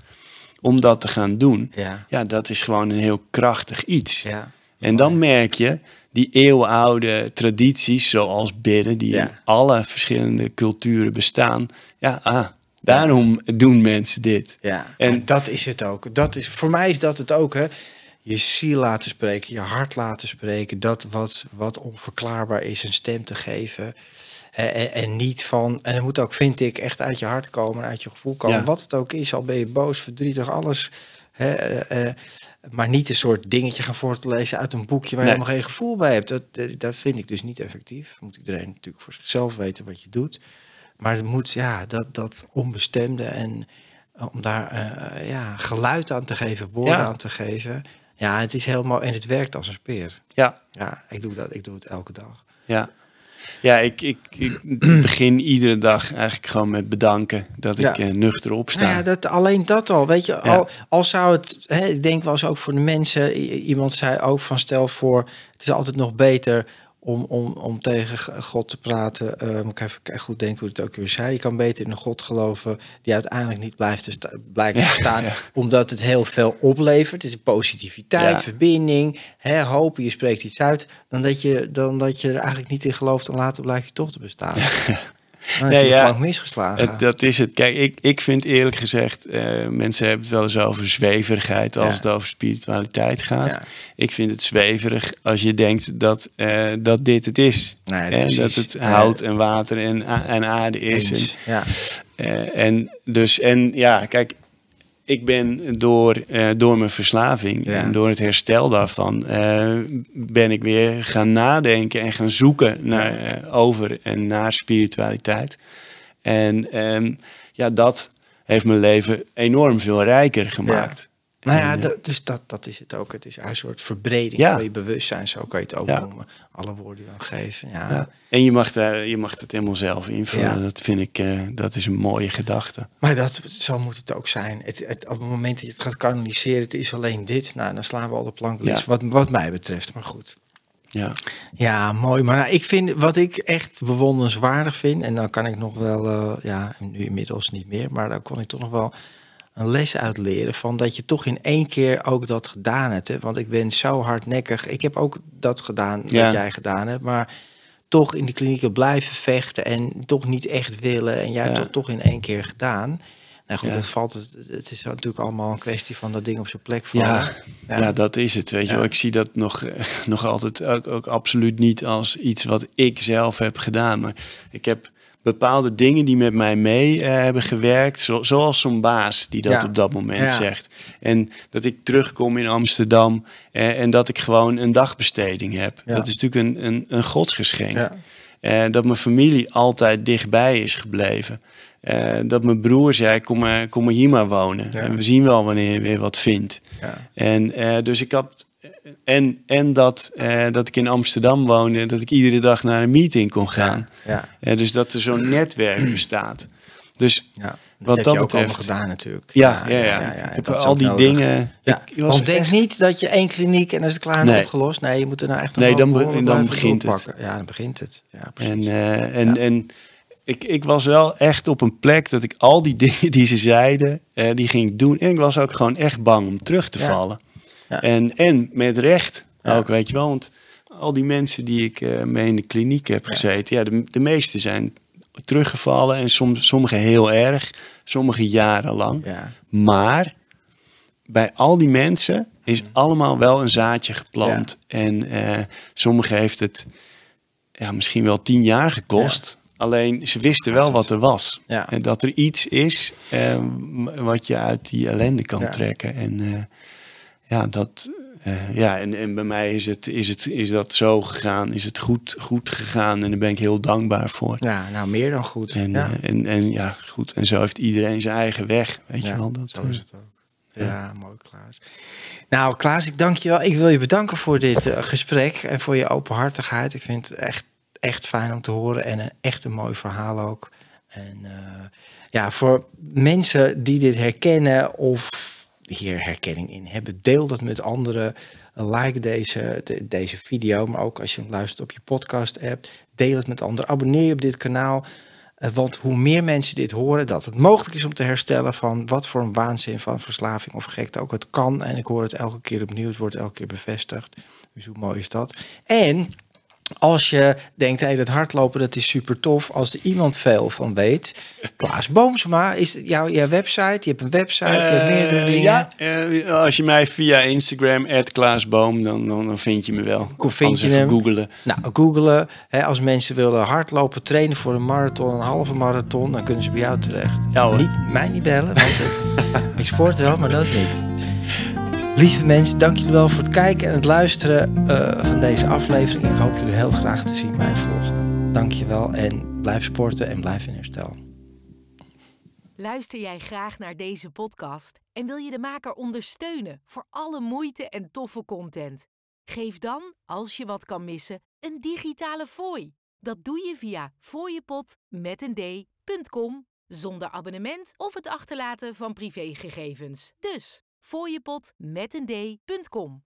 Om dat te gaan doen, Ja. ja, dat is gewoon een heel krachtig iets. Ja. En dan merk je die eeuwenoude tradities, zoals bidden, die in alle verschillende culturen bestaan. Ja, ah, daarom doen mensen dit. Ja, En- en dat is het ook. Dat is, voor mij is dat het ook. Hè. Je ziel laten spreken, je hart laten spreken. Dat wat, wat onverklaarbaar is, een stem te geven. En, en niet van. En het moet ook, vind ik, echt uit je hart komen, uit je gevoel komen. Ja. Wat het ook is, al ben je boos, verdrietig, alles. Hè, eh, eh, maar niet een soort dingetje gaan voor te lezen uit een boekje waar je helemaal geen gevoel bij hebt. Dat, eh, dat vind ik dus niet effectief. Moet iedereen natuurlijk voor zichzelf weten wat je doet. Maar het moet, ja, dat, dat onbestemde en om daar ja, geluid aan te geven, woorden Ja. aan te geven. Ja, het is helemaal en het werkt als een speer. Ja, Ja, ik doe dat. Ik doe het elke dag. ja. Ja, ik, ik, ik begin iedere dag eigenlijk gewoon met bedanken dat ik eh, nuchter opsta. Nou ja, dat, alleen dat al. Weet je, al, al zou het, hè, ik denk wel eens ook voor de mensen, iemand zei ook van stel voor, het is altijd nog beter om, om, om tegen God te praten. Eh, moet ik even goed denken hoe het ook weer zei. Je kan beter in een God geloven die uiteindelijk niet blijft te sta- blijkt te Ja, staan, ja. omdat het heel veel oplevert. Het is positiviteit, Ja. verbinding, hè, hopen, je spreekt iets uit, dan dat, je, dan dat je er eigenlijk niet in gelooft en later blijkt je toch te bestaan. Dan heb Nee, je ja. misgeslagen. Het- dat is het. Kijk, ik, ik vind eerlijk gezegd, eh, mensen hebben het wel eens over zweverigheid als Ja. het over spiritualiteit gaat. Ja. Ik vind het zweverig als je denkt dat, eh, dat dit het is. Nee, precies. dat het hout en water en, en aarde is. En. Ja. eh, en dus, en ja, kijk, ik ben door, eh, door mijn verslaving Ja. en door het herstel daarvan, eh, ben ik weer gaan nadenken en gaan zoeken naar, eh, over en naar spiritualiteit. En ehm, ja, dat heeft mijn leven enorm veel rijker gemaakt. Nou ja, En, eh, dat, dus dat, dat is het ook. Het is een soort verbreding Ja. van je bewustzijn, zo kan je het ook Ja. noemen. Alle woorden dan geven. Ja. ja. En je mag, daar, je mag het helemaal zelf invullen. Dat vind ik, eh, dat is een mooie gedachte. Maar dat, zo moet het ook zijn. Het, het, op het moment dat je het gaat kanaliseren, het is alleen dit. Nou, dan slaan we al de plank wat, wat mij betreft. Maar goed. Ja. Ja, mooi. Maar nou, ik vind wat ik echt bewonderenswaardig vind, en dan kan ik nog wel, eh, ja, nu inmiddels niet meer, maar daar kon ik toch nog wel een les uit leren van dat je toch in één keer ook dat gedaan hebt. Hè? Want ik ben zo hardnekkig. Ik heb ook dat gedaan Ja. wat jij gedaan hebt, maar toch in die klinieken blijven vechten en toch niet echt willen. En jij hebt Ja. dat toch in één keer gedaan. Nou goed, Ja. het valt. Het, het is natuurlijk allemaal een kwestie van dat ding op zijn plek vallen. Ja, ja. dat is het. Weet je Ja. wel. Ik zie dat nog, nog altijd ook, ook absoluut niet als iets wat ik zelf heb gedaan. Maar ik heb bepaalde dingen die met mij mee eh, hebben gewerkt. Zo, zoals zo'n baas die dat Ja. op dat moment Ja. zegt. En dat ik terugkom in Amsterdam eh, en dat ik gewoon een dagbesteding heb. Ja. Dat is natuurlijk een, een, een godsgeschenk. Eh, dat mijn familie altijd dichtbij is gebleven. Dat mijn broer zei, kom maar, kom maar hier maar wonen. En we zien wel wanneer je weer wat vindt. En dus ik had. En, en dat, eh, dat ik in Amsterdam woonde, dat ik iedere dag naar een meeting kon gaan. Ja. Eh, dus dat er zo'n netwerk bestaat. Dus Ja, dat Wat heb dat je ook allemaal gedaan natuurlijk. ja, ja, ja. en Ik heb dat is al die nodig. dingen. Ja, ik was want denk echt- niet dat je één kliniek en dan is het klaar en Nee. opgelost. Nee, je moet er nou echt nog Nee, dan dan blijven begint het. doorpakken. Ja, dan begint het. Ja, precies. En, eh, en, Ja. en ik, ik was wel echt op een plek dat ik al die dingen die ze zeiden, eh, die ging ik doen. En ik was ook gewoon echt bang om terug te Ja. vallen. Ja. En, en met recht ook, weet je wel. Want al die mensen die ik eh, mee in de kliniek heb gezeten, ja, de, de meeste zijn teruggevallen en soms, sommige heel erg, sommige jarenlang. Ja. Maar bij al die mensen is allemaal wel een zaadje geplant. En eh sommigen heeft het ja, misschien wel tien jaar gekost. Alleen ze wisten wel wat er was. En dat er iets is eh, wat je uit die ellende kan trekken. En eh, ja, dat. eh, ja, en, en bij mij is, het, is, het, is dat zo gegaan, is het goed, goed gegaan en daar ben ik heel dankbaar voor. Ja, nou meer dan goed. En, ja. eh, en, en ja, goed. En zo heeft iedereen zijn eigen weg. Weet je wel? Dat, zo eh, is het ook. Ja, mooi Klaas. Nou Klaas, ik dank je wel. Ik wil je bedanken voor dit eh, gesprek en voor je openhartigheid. Ik vind het echt, echt fijn om te horen en een, echt een mooi verhaal ook. En eh, ja, voor mensen die dit herkennen of hier herkenning in hebben, deel dat met anderen. Like deze, de- deze video, maar ook als je hem luistert op je podcast app, deel het met anderen. Abonneer je op dit kanaal. Eh, Want hoe meer mensen dit horen, dat het mogelijk is om te herstellen van wat voor een waanzin van verslaving of gekte ook het kan. En ik hoor het elke keer opnieuw, het wordt elke keer bevestigd. Dus hoe mooi is dat? En als je denkt, hé, dat hardlopen dat is super tof. Als er iemand veel van weet. Klaas Boomsma is jouw, jouw website. Je hebt een website, je hebt meerdere Eh, dingen. Ja, eh, als je mij via Instagram, Klaasboom, dan, dan, dan vind je me wel. Vind Anders je even hem? googelen. Nou, googelen. Hè, als mensen willen hardlopen, trainen voor een marathon, een halve marathon, dan kunnen ze bij jou terecht. Ja, hoor. Niet, mij niet bellen, want ik sport wel, maar dat niet. Lieve mensen, dank jullie wel voor het kijken en het luisteren eh, van deze aflevering. Ik hoop jullie heel graag te zien bij een volgende. Dank je wel en blijf sporten en blijf in herstel. Luister jij graag naar deze podcast en wil je de maker ondersteunen voor alle moeite en toffe content? Geef dan, als je wat kan missen, een digitale fooi. Dat doe je via met een d.com zonder abonnement of het achterlaten van privégegevens. Dus fooiepot met een d.com.